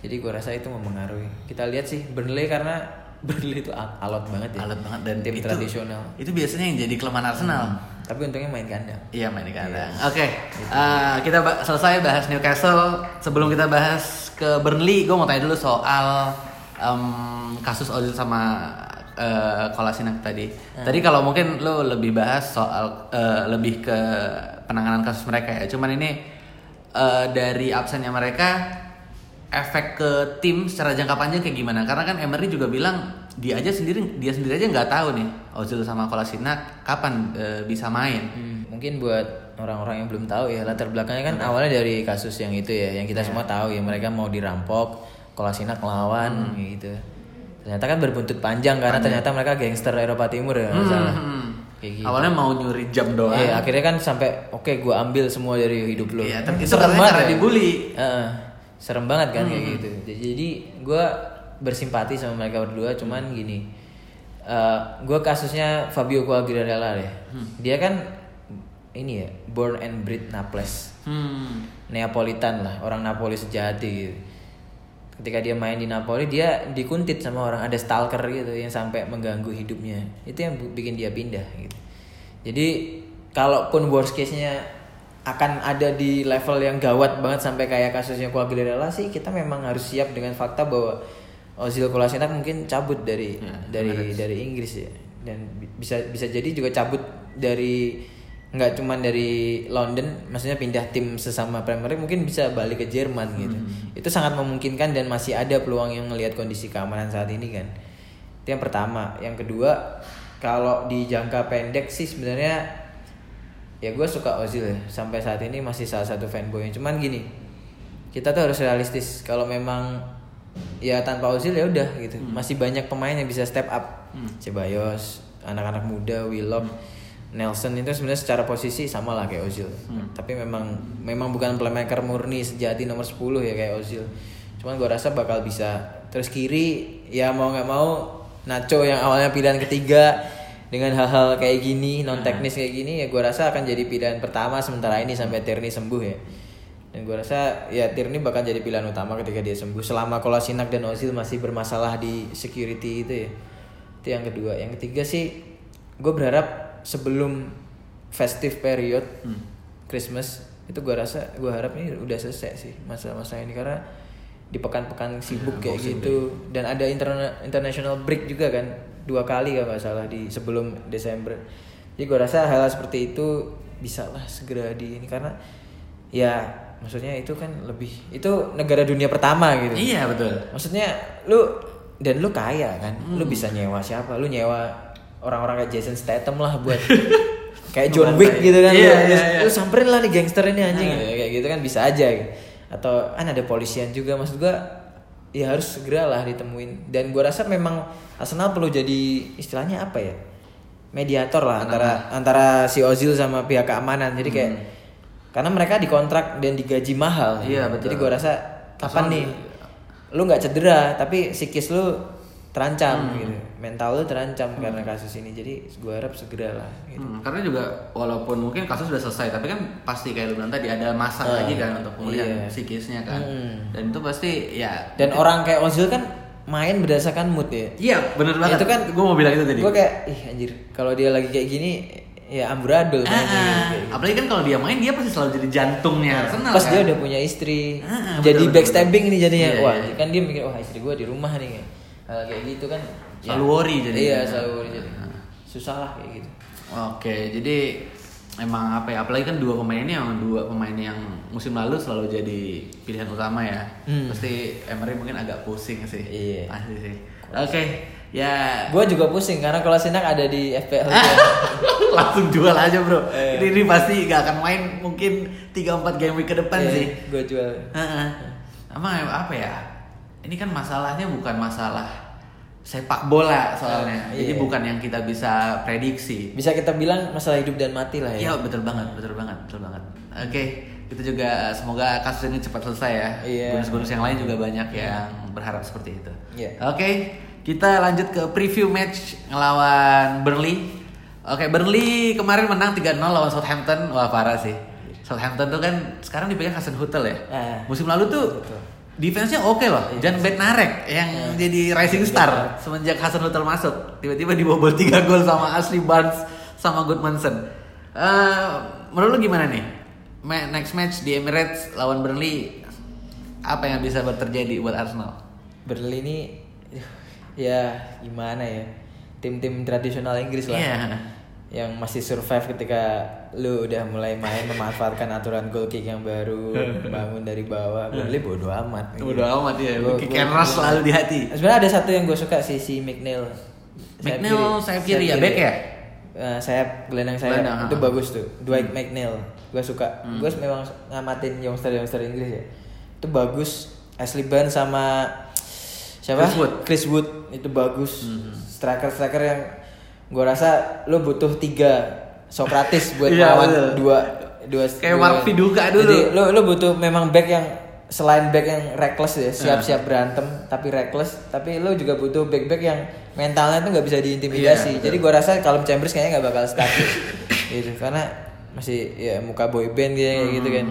jadi gua rasa itu memengaruhi kita lihat sih Burnley karena Burnley itu al- alot banget ya Alat banget dan tim itu, tradisional Itu biasanya yang jadi kelemahan Arsenal. tapi untungnya main kandang Iya main kandang. Oke, eh, kita ba- selesai bahas Newcastle. Sebelum kita bahas ke Burnley, gue mau tanya dulu soal em, kasus Ozil sama eh, Kolasinac tadi. Tadi kalau mungkin lo lebih bahas soal eh, lebih ke penanganan kasus mereka ya. Cuman ini eh, dari absennya mereka efek ke tim secara jangka panjang kayak gimana? Karena kan Emery juga bilang dia aja sendiri dia sendiri aja nggak tahu nih Ozil sama Kolasinac kapan eh, bisa main. Hmm, mungkin buat orang-orang yang belum tahu ya latar belakangnya kan awalnya dari kasus yang itu ya yang kita semua tahu ya mereka mau dirampok Kolasinac ngelawan gitu. Ternyata kan berbuntut panjang karena ternyata mereka gangster Eropa Timur ya nggak salah. Hmm. kayak gitu. Awalnya mau nyuri jam doang. Eh, akhirnya kan sampai oke gua ambil semua dari hidup lo Iya, tapi itu karena dibully. Heeh, serem banget kan kayak Hmm. gitu. Jadi gua bersimpati sama mereka berdua cuman gini eh gue kasusnya Fabio Quagliarella deh. Hmm. dia kan ini ya born and bred Naples. Hmm. Neapolitan lah orang Napoli sejati gitu. Ketika dia main di Napoli dia dikuntit sama orang ada stalker gitu yang sampai mengganggu hidupnya. Itu yang bikin dia pindah gitu. Jadi kalaupun worst case nya akan ada di level yang gawat banget sampai kayak kasusnya Quagliarella sih kita memang harus siap dengan fakta bahwa Ozil Kolasinac mungkin cabut dari Ya, dari dari Inggris ya. Dan bi- bisa bisa jadi juga cabut dari nggak cuman dari London maksudnya pindah tim sesama Premier League mungkin bisa balik ke Jerman gitu. Itu sangat memungkinkan dan masih ada peluang yang melihat kondisi keamanan saat ini kan. Itu yang pertama. Yang kedua kalau di jangka pendek sih sebenarnya ya gue suka Ozil ya. Sampai saat ini masih salah satu fanboy cuman gini kita tuh harus realistis. Kalau memang ya tanpa Ozil ya udah gitu. Masih banyak pemain yang bisa step up. Cebayos anak-anak muda Willock Nelson itu sebenarnya secara posisi sama lah kayak Ozil. Tapi memang memang bukan playmaker murni sejati nomor 10 ya kayak Ozil. Cuman gue rasa bakal bisa. Terus kiri ya mau nggak mau Nacho yang awalnya pilihan ketiga dengan hal-hal kayak gini non teknis kayak gini ya gue rasa akan jadi pilihan pertama sementara ini sampai Tierney sembuh ya. Dan gue rasa ya Tierney bakal jadi pilihan utama ketika dia sembuh selama Kolasinac dan Ozil masih bermasalah di security itu ya. Itu yang kedua. Yang ketiga sih gue berharap sebelum festive period Christmas itu gue rasa gue harap ini udah selesai sih masa-masa ini. Karena di pekan-pekan sibuk kayak gitu. dan ada interna- international break juga kan dua kali kalau nggak salah di sebelum Desember. Jadi gue rasa hal seperti itu bisa lah segera di ini karena ya maksudnya itu kan lebih itu negara dunia pertama gitu. Iya betul. maksudnya lu dan lu kaya kan? Lu bisa nyewa siapa? Lu nyewa orang-orang kayak Jason Statham lah buat kayak John Wick gitu kan. Iya, lu, iya, lu- iya. lu samperin lah nih gangster ini anjing. Kayak gitu kan bisa aja. Gitu. atau kan ada polisian juga maksud gua ya harus segera lah ditemuin. Dan gua rasa memang Arsenal perlu jadi istilahnya apa ya? Mediator lah antara antara si Ozil sama pihak keamanan. Jadi kayak karena mereka dikontrak dan digaji mahal. Iya, betul. jadi gua rasa kapan nih? lu nggak cedera tapi psikis lu terancam gitu mental lu terancam karena kasus ini jadi gua harap segera lah gitu. Hmm, karena juga walaupun mungkin kasus sudah selesai, tapi kan pasti kayak lu bilang tadi ada masa Ah, lagi kan untuk pemulihan iya. psikisnya kan. Hmm. Dan itu pasti ya. dan orang kayak Ozil kan main berdasarkan mood ya Iya bener banget. Itu kan- gue mau bilang itu tadi. gua kayak ih anjir kalau dia lagi kayak gini ya amburadul Ah, mainnya, ah. gitu. apalagi kan kalau dia main dia pasti selalu jadi jantungnya Arsenal Pas kan. dia udah punya istri, Ah, ah, jadi betul, backstabbing nih jadinya. Iya, Wah, iya. kan dia mikir, wah istri gua di rumah nih. Hal kayak gitu kan. Selalu worry jadinya. Iya, selalu worry jadi. Susah lah kayak gitu. Oke, jadi emang apa ya? Apalagi kan dua pemain ini yang dua pemain yang musim lalu selalu jadi pilihan utama ya. Hmm. Pasti Emery mungkin agak pusing sih. Iya. Pasti sih. Oke, ya Gua juga pusing karena kalau Sinak ada di FPL. langsung jual aja bro. Eh. Ini, ini pasti gak akan main mungkin 3-4 game week ke depan sih. Gue jual. Heeh. Emang apa ya? Ini kan masalahnya bukan masalah sepak bola soalnya. Ah, Jadi iya. bukan yang kita bisa prediksi. Bisa kita bilang masalah hidup dan mati lah Iya ya. betul banget, betul banget, betul banget. Oke, kita juga semoga kasus ini cepat selesai ya. Iya. Bonus-bonus yang lain juga banyak yang berharap seperti itu. Iya. Oke, kita lanjut ke preview match ngelawan Burnley. Oke, Burnley kemarin menang 3-0 lawan Southampton. Wah, parah sih. Southampton tuh kan sekarang dipegang Hasan Hutel ya. Ah. Musim lalu tuh Betul. Defense-nya oke loh. Jan Bednarek yang jadi rising star semenjak Hasan Hutel masuk. Tiba-tiba dibobol 3 gol sama Ashley Barnes sama Goodmanson. Eh, menurut lu gimana nih? Ma- Next match di Emirates lawan Burnley apa yang bisa terjadi buat Arsenal? Burnley ini ya gimana ya? Tim-tim tradisional Inggris lah. Iya. Yang masih survive ketika lu udah mulai main memanfaatkan aturan goal kick yang baru, bangun dari bawah. Burnley bodo amat. gitu. Bodo amat ya, Gua- kick and rush selalu di hati. Sebenarnya ada satu yang gue suka sih si McNeil. Sayap McNeil sayap kiri ya, back ya? Eh, sayap gelandang sayap Gelandang, itu ha. bagus tuh. Dwight McNeil. Gue suka. Hmm. Gue memang ngamatin youngster-youngster Inggris ya. Itu bagus. Ashley Barnes sama siapa? Chris Wood. Chris Wood itu bagus. Striker-striker yang gue rasa lo butuh tiga Socrates buat Iya, lawan betul. dua dua Kayak dua- Mark Viduka dulu. Jadi lo lo butuh memang back yang selain back yang reckless ya siap-siap berantem tapi reckless tapi lo juga butuh back back yang mentalnya tuh nggak bisa diintimidasi. Iya, betul. jadi gua rasa kalau Chambers kayaknya nggak bakal start gitu karena masih ya muka boy band gitu, Hmm, gitu kan.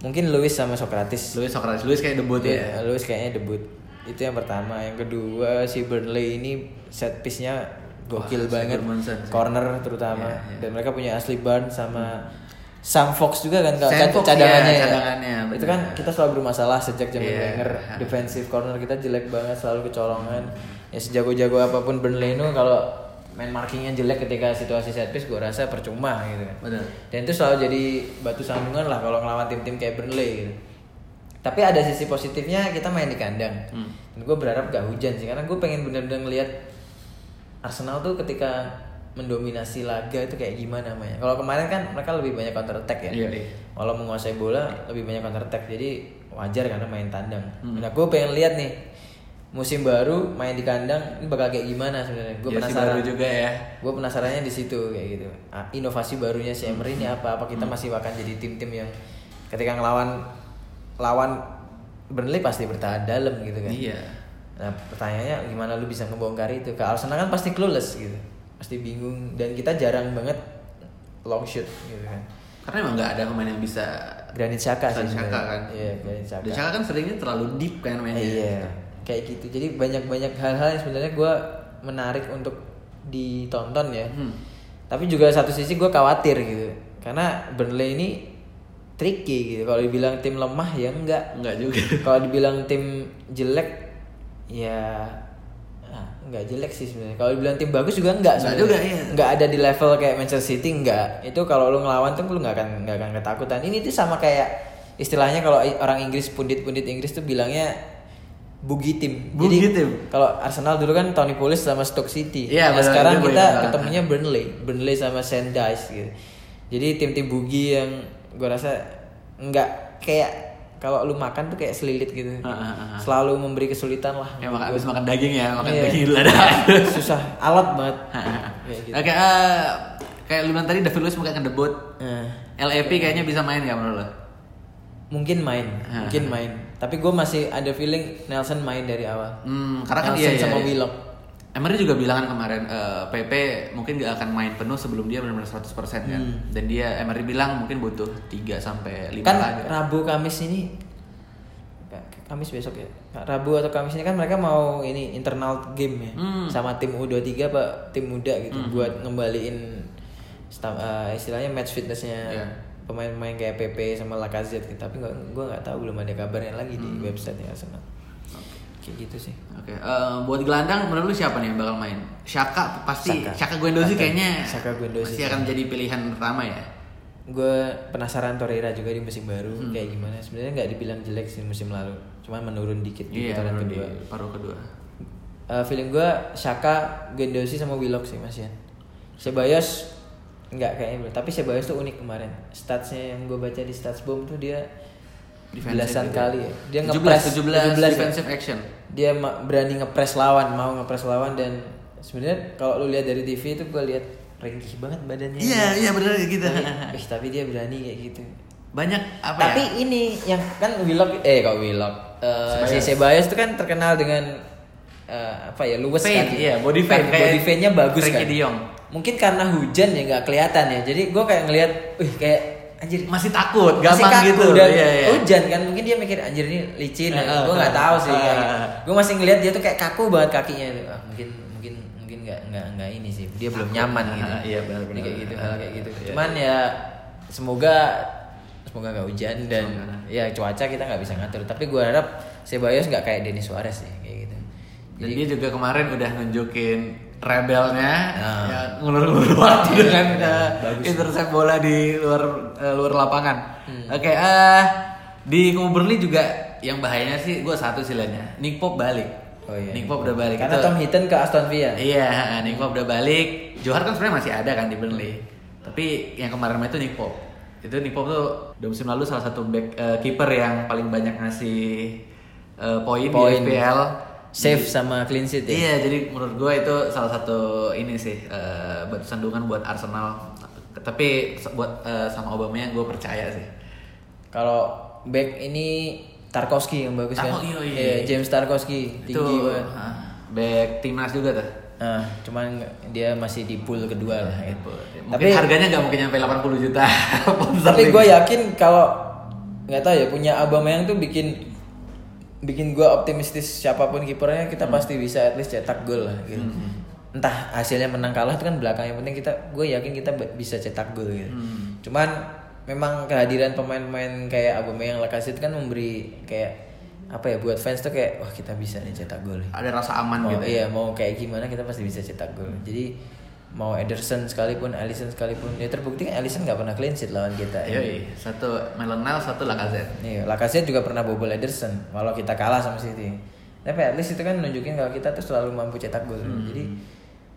Mungkin Luis sama Socrates. Luis Socrates, Luis kayak debut ya. Iya, Luis kayaknya debut. Itu yang pertama. Yang kedua si Burnley ini set piece nya gokil Wah, banget sih. corner terutama Iya, iya. dan mereka punya Ashley Barnes sama Sam Fox juga kan Sam Fox, cadangannya iya, ya. cadangannya, itu benar. kan kita selalu bermasalah sejak zaman Iya. Wenger defensive corner kita jelek banget selalu kecolongan ya sejago-jago apa pun Burnley itu kalau main markingnya jelek ketika situasi set piece gue rasa percuma gitu kan Betul. dan itu selalu jadi batu sandungan lah kalau ngelawan tim-tim kayak Burnley gitu tapi ada sisi positifnya kita main di kandang Hmm. dan gue berharap gak hujan sih karena gue pengen bener-bener ngeliat Arsenal tuh ketika mendominasi laga itu kayak gimana namanya kalau kemarin kan mereka lebih banyak counter attack ya? Iya, iya. kalau menguasai bola lebih banyak counter attack. Jadi wajar karena main tandang. Hmm. nah gue pengen lihat nih musim baru main di kandang ini bakal kayak gimana sebenarnya? Gue Jersey penasaran baru juga ya. gue penasarannya di situ kayak gitu. Ah, inovasi barunya si Emery ini apa? Apa kita masih akan jadi tim-tim yang ketika ngelawan lawan Burnley pasti bertahan dalam gitu kan? Iya. Nah pertanyaannya gimana lu bisa ngebongkar itu? Ke Arsenal kan pasti clueless gitu. Pasti bingung. Dan kita jarang banget long shoot gitu kan. Karena emang nggak ada pemain yang bisa Granit Xhaka sih Granit Xhaka kan. iya Granit Xhaka. Dan Xhaka kan seringnya terlalu deep kan mainnya. iya kayak gitu. Jadi banyak banyak hal-hal yang sebenarnya gue menarik untuk ditonton ya. Hmm. tapi juga satu sisi gue khawatir gitu. Karena Burnley ini tricky gitu. Kalau dibilang tim lemah ya enggak. Enggak juga. kalau dibilang tim jelek ya ah, enggak jelek sih sebenarnya kalau dibilang tim bagus juga sebenarnya. juga, iya. enggak ada di level kayak Manchester City enggak itu kalau lu ngelawan tuh lu nggak akan nggak akan ketakutan ini tuh sama kayak istilahnya kalau orang Inggris pundit-pundit Inggris tuh bilangnya bugi tim Bugi jadi tim. kalau Arsenal dulu kan Tony Pulis sama Stoke City Iya, nah, sekarang kita ketemunya Burnley Burnley sama St. Dice gitu jadi tim-tim bugi yang gue rasa nggak kayak kalau lu makan tuh kayak selilit gitu Ah, ah, ah. selalu memberi kesulitan lah Ya makan habis makan daging ya, makan Iya. daging lada. susah alat banget Kayak gitu. Oke, eh, kayak lu bilang tadi David Luiz mungkin akan debut. Nah, LAP kayaknya bisa main nggak menurut lo? mungkin main Ah. mungkin main tapi gue masih ada feeling Nelson main dari awal Hmm, karena kan Nelson iya, sama iya, iya. Willock Emery juga bilang kan kemarin eh, PP mungkin gak akan main penuh sebelum dia benar-benar 100% kan. Hmm. Dan dia Emery bilang mungkin butuh 3 sampai 5 kan laga. Rabu Kamis ini Kamis besok ya Rabu atau Kamis ini kan mereka mau ini internal game ya Hmm. sama tim U23 apa tim muda gitu buat ngembaliin eh, istilahnya match fitnessnya Iya. pemain-pemain kayak PP sama Lacazette gitu. tapi nggak gue nggak tahu belum ada kabarnya lagi di Hmm. website ya Arsenal kayak gitu sih Oke, eh, buat gelandang menurut lu siapa nih yang bakal main? Shaka pasti, Xhaka. Shaka Guendouzi kayaknya Xhaka Guendouzi. pasti akan jadi pilihan pertama ya. gue penasaran Torreira juga di musim baru Hmm. kayak gimana sebenarnya nggak dibilang jelek sih musim lalu cuma menurun dikit di Iya, putaran menurut di kedua paruh kedua. Eh, feeling gue Shaka, Gendosi sama Willock sih Mas Yan. Sebayos nggak kayaknya belum. Tapi Sebayos tuh unik kemarin. Statsnya yang gue baca di Stats Bomb tuh dia Defensive belasan gitu. kali ya. Dia 17, ngepres 17 ya. defensive action. Dia berani ngepres lawan, mau ngepres lawan dan sebenarnya kalau lu lihat dari TV itu gue lihat ringkih banget badannya. Iya, iya benar gitu. Tapi, ih, tapi dia berani kayak gitu. Banyak apa Tapi ya? ini yang kan Willock eh kok Willock Eh, si Ceballos itu kan terkenal dengan eh, apa ya luwes kan iya, body Kan kayak body fade-nya bagus Frankie kan de Jong. mungkin karena hujan ya nggak kelihatan ya jadi gue kayak ngelihat wih kayak anjir Masih takut, masih gampang kaku gitu. dan Iya, iya. hujan kan mungkin dia mikir anjir ini licin ya. Ah, gue nggak ah, tahu sih ah. gue masih ngelihat dia tuh kayak kaku banget kakinya ah, mungkin mungkin mungkin nggak nggak nggak ini sih dia belum nyaman Ah, gitu iya, benar, Jadi benar. kayak gitu Ah, hal kayak gitu cuman ya semoga semoga nggak hujan dan Semoga. ya cuaca kita nggak bisa ngatur tapi gue harap Ceballos nggak kayak Denis Suarez sih kayak gitu Dan dia juga kemarin udah nunjukin rebelnya Ah. ya ngulur-ngulur waktu dengan uh, Bagus. intercept bola di luar uh, luar lapangan. Hmm. Oke, eh di Kubu Burnley juga yang bahayanya sih gue satu sih liatnya. Nick Pope balik. Oh iya. Nick Pope udah balik. Karena Itu- Tom Hinton ke Aston Villa. Iya, Nick Pope udah balik. Johar kan sebenarnya masih ada kan di Burnley. Tapi yang kemarin itu Nick Pope. Itu Nick Pope tuh di musim lalu salah satu back eh, kiper yang paling banyak ngasih eh, poin di Poin. FPL. Save sama clean sheet ya. Iya, jadi menurut gue itu salah satu ini sih eh, batu sandungan buat Arsenal. Tapi buat eh, sama Aubameyang gue percaya sih. Kalau back ini Tarkowski yang bagus kan. Oh, iya, iya. James Tarkowski tinggi itu banget. ah, back timnas juga tuh. Nah, cuman dia masih di pool kedua lah. gitu. Mungkin Tapi harganya nggak mungkin nyampe 80 juta. tapi gue yakin kalau nggak tahu ya punya Aubameyang tuh bikin bikin gue optimistis siapa pun kipernya kita Hmm. pasti bisa at least cetak gol lah gitu. Entah hasilnya menang kalah itu kan belakang yang penting kita gue yakin kita bisa cetak gol gitu. Hmm. Cuman memang kehadiran pemain-pemain kayak Aubameyang Lacazette kan memberi kayak apa ya buat fans tuh kayak wah kita bisa nih cetak gol. ada rasa aman Mau, gitu. ya. iya mau kayak gimana kita pasti bisa cetak gol. Jadi mau Ederson sekalipun, Alisson sekalipun, ya terbukti kan Alisson nggak pernah clean sheet lawan kita. Iya, iya. satu Melonel, satu Lacazette. Nih, Lacazette juga pernah bobol Ederson walau kita kalah sama City. Tapi at least itu kan nunjukin kalau kita tuh selalu mampu cetak gol. Hmm. Jadi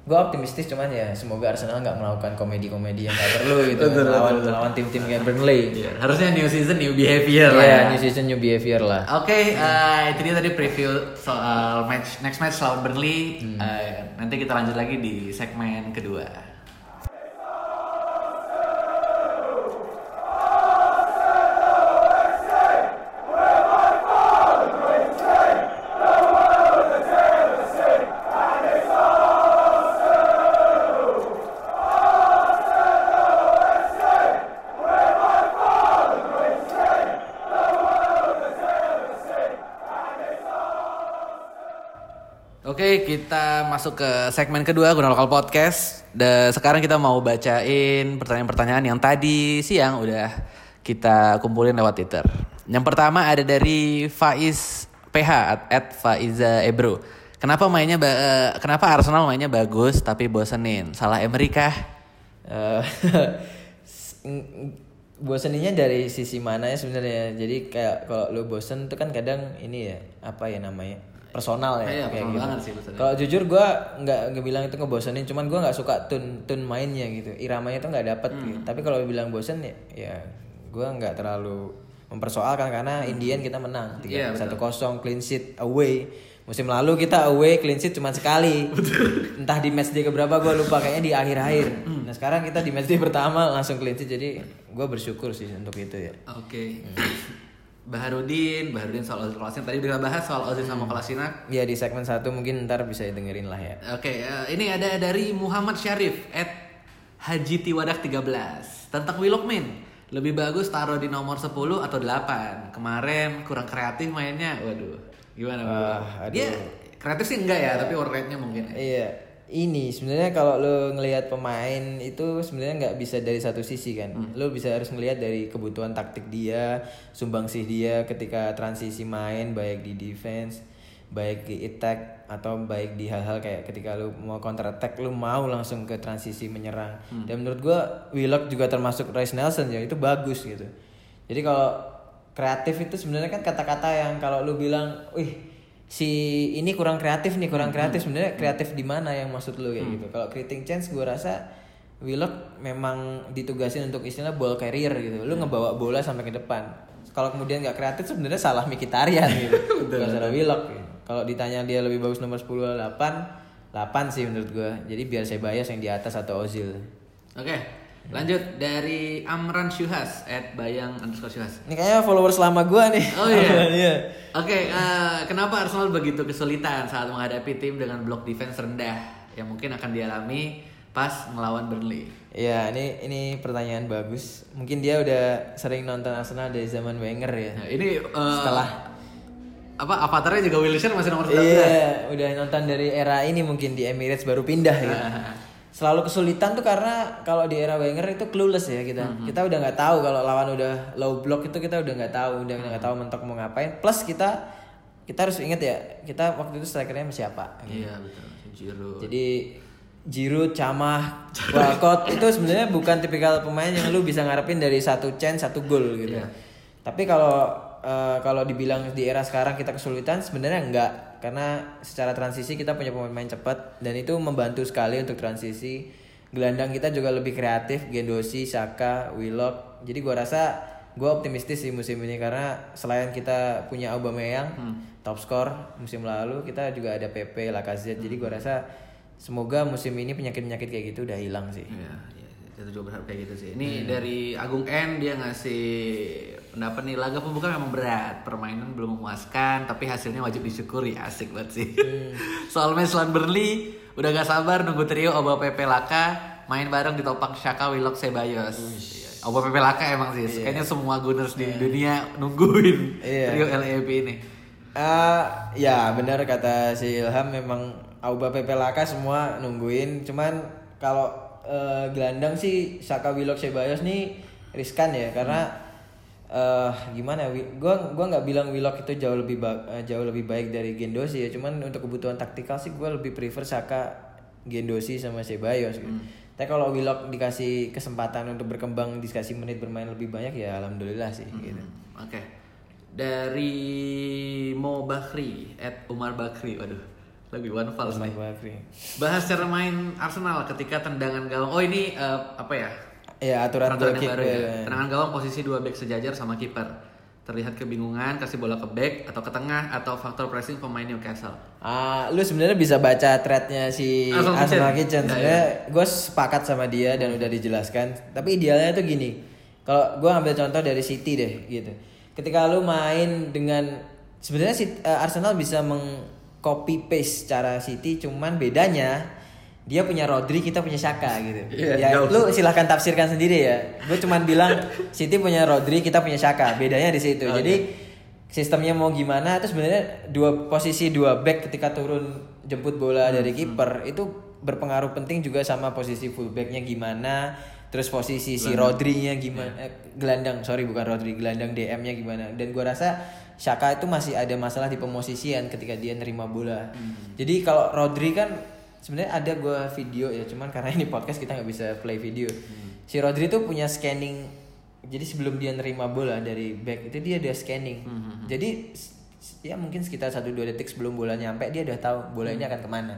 gue optimistis cuman ya semoga Arsenal nggak melakukan komedi-komedi yang nggak perlu gitu Betul, lawan betul. lawan tim-tim kayak Burnley. Iya, harusnya new season new behavior lah. Iya, ya. new season new behavior lah. Oke, eh, itu dia tadi preview soal match next match lawan Burnley. Hmm. Eh, nanti kita lanjut lagi di segmen kedua. Oke, kita masuk ke segmen kedua Guna Lokal Podcast. Dan sekarang kita mau bacain pertanyaan-pertanyaan yang tadi siang udah kita kumpulin lewat Twitter. Yang pertama ada dari Faiz PH at Faiza Ebro. Kenapa mainnya ba- eh, kenapa Arsenal mainnya bagus tapi bosenin? Salah Emery kah? Eh, boseninnya dari sisi mana ya sebenarnya jadi kayak kalau lu bosen tuh kan kadang ini ya apa ya namanya personal ya Iya, kayak gitu. sih kalau jujur gua nggak nggak bilang itu ngebosenin cuman gua nggak suka tune tune mainnya gitu. Iramanya tuh nggak dapet Hmm. gitu tapi kalau bilang bosen ya ya gua nggak terlalu mempersoalkan karena Indian kita menang Hmm. Iya, tiga betul. satu kosong clean sheet away. Musim lalu kita away clean sheet cuma sekali. Entah di match day keberapa gue lupa kayaknya di akhir-akhir. Nah sekarang kita di match day pertama langsung clean sheet jadi gue bersyukur sih untuk itu ya. Oke. Baharudin, Baharudin soal Ozil Kolasinac. Tadi udah bahas soal Ozil sama Kolasinac. ya di segmen satu mungkin ntar bisa dengerin lah ya Oke, eh, ini ada dari Muhammad Syarif at Haji Tiwadak 13 tentang Willockman. Lebih bagus taruh di nomor 10 atau 8. Kemarin kurang kreatif mainnya. Waduh. Gimana, Bro? Wah, aduh. Dia kreatif sih enggak ya, tapi work rate-nya mungkin. Iya, ini sebenarnya kalau lo ngelihat pemain itu sebenarnya nggak bisa dari satu sisi kan. Lo bisa harus ngelihat dari kebutuhan taktik dia, sumbangsih dia ketika transisi main baik di defense, baik di attack atau baik di hal-hal kayak ketika lo mau counter attack lo mau langsung ke transisi menyerang. Dan menurut gua Willock juga termasuk Rice Nelson ya itu bagus gitu. Jadi kalau kreatif itu sebenarnya kan kata-kata yang kalau lu bilang, "Wih, si ini kurang kreatif nih, kurang kreatif." Sebenarnya kreatif di mana yang maksud lu kayak gitu. Kalau creating chance gue rasa Willock memang ditugasin untuk istilah ball carrier gitu. Lu ngebawa bola sampai ke depan. kalau kemudian nggak kreatif sebenarnya salah Mkhitaryan gitu bukan salah Willock gitu. kalau ditanya dia lebih bagus nomor 10 8 8 sih menurut gue jadi biar saya bias yang di atas atau Ozil Oke, lanjut dari Amran Syuhas at bayang underscore Syuhas. ini kayaknya followers lama gue nih Oh iya. Iya. Oke, eh, kenapa Arsenal begitu kesulitan saat menghadapi tim dengan block defense rendah yang mungkin akan dialami pas melawan Burnley? Iya, ini ini pertanyaan bagus. Mungkin dia udah sering nonton Arsenal dari zaman Wenger ya. Nah, ini eh, Setelah apa avatarnya juga Wilshere masih nomor 19. Iya, udah nonton dari era ini mungkin di Emirates baru pindah gitu. Selalu kesulitan tuh karena kalau di era Wenger itu clueless ya kita. Kita udah nggak tahu kalau lawan udah low block itu kita udah nggak tahu, udah nggak tahu mentok mau ngapain. Plus kita kita harus ingat ya, kita waktu itu strikernya sama siapa. Iya, betul. Giroud. Jadi Giroud, Camah, Walcott itu sebenarnya bukan tipikal pemain yang lu bisa ngarepin dari satu chance satu gol gitu. Iya. Tapi kalau eh, kalau dibilang di era sekarang kita kesulitan sebenarnya enggak karena secara transisi kita punya pemain cepat dan itu membantu sekali untuk transisi. Gelandang kita juga lebih kreatif, Gendosi, Saka, Willock. Jadi gua rasa gua optimistis sih musim ini karena selain kita punya Aubameyang top skor musim lalu, kita juga ada PP, Lacazette. Jadi gua rasa semoga musim ini penyakit-penyakit kayak gitu udah hilang sih. Iya, iya, kita juga berharap kayak gitu sih. Ini dari Agung N dia ngasih pendapat nih laga pembuka memang berat, permainan belum memuaskan, tapi hasilnya wajib disyukuri. Asik banget sih. Soal match lawan Burnley, udah gak sabar nunggu trio Oba Pepe Laka main bareng di topak Shaka Willock Sebayos. Iya, Oba Pepe Laka emang sih, kayaknya semua Gunners di dunia nungguin Iya. trio LAB ini. Eh, ya benar kata si Ilham memang Auba Pepe Laka semua nungguin cuman kalau eh, gelandang sih Saka Willock Sebayos nih riskan ya karena eh gimana gue gua nggak bilang Willock itu jauh lebih eh, jauh lebih baik dari Gendosi ya cuman untuk kebutuhan taktikal sih gue lebih prefer Saka Gendosi sama Sebayos gitu. Tapi kalau Willock dikasih kesempatan untuk berkembang dikasih menit bermain lebih banyak ya alhamdulillah sih gitu. Oke. Dari Mo Bakri at Umar Bakri. Waduh, lagi one false nih. Bakri. Bahas cara main Arsenal ketika tendangan gawang. Oh ini eh, apa ya? Ya aturan Peraturan yang baru ya. ya. Tendangan gawang posisi dua back sejajar sama kiper. Terlihat kebingungan kasih bola ke back atau ke tengah atau faktor pressing pemain Newcastle. Ah, lu sebenarnya bisa baca threadnya si Arsenal Arsenal Kitchen. Kitchen. Ya, Sebenarnya gue sepakat sama dia dan udah dijelaskan. Tapi idealnya tuh gini. Kalau gue ambil contoh dari City deh gitu. Ketika lu main dengan sebenarnya si- eh, Arsenal bisa meng-copy paste cara City, cuman bedanya dia punya Rodri, kita punya Saka gitu. Iya, ya, lu silahkan tafsirkan sendiri ya. Gue cuman bilang City punya Rodri, kita punya Saka. Bedanya di situ. Jadi sistemnya mau gimana itu sebenarnya dua posisi dua back ketika turun jemput bola dari kiper itu berpengaruh penting juga sama posisi fullbacknya gimana terus posisi si Rodri-nya gimana eh, gelandang sorry bukan Rodri gelandang DM-nya gimana dan gua rasa Shaka itu masih ada masalah di pemosisian ketika dia nerima bola jadi kalau Rodri kan sebenarnya ada gua video ya cuman karena ini podcast kita nggak bisa play video. Si Rodri tuh punya scanning jadi sebelum dia nerima bola dari back itu dia ada scanning. Jadi s- s- ya mungkin sekitar 1-2 detik sebelum bola nyampe dia udah tahu bola ini akan ke mana.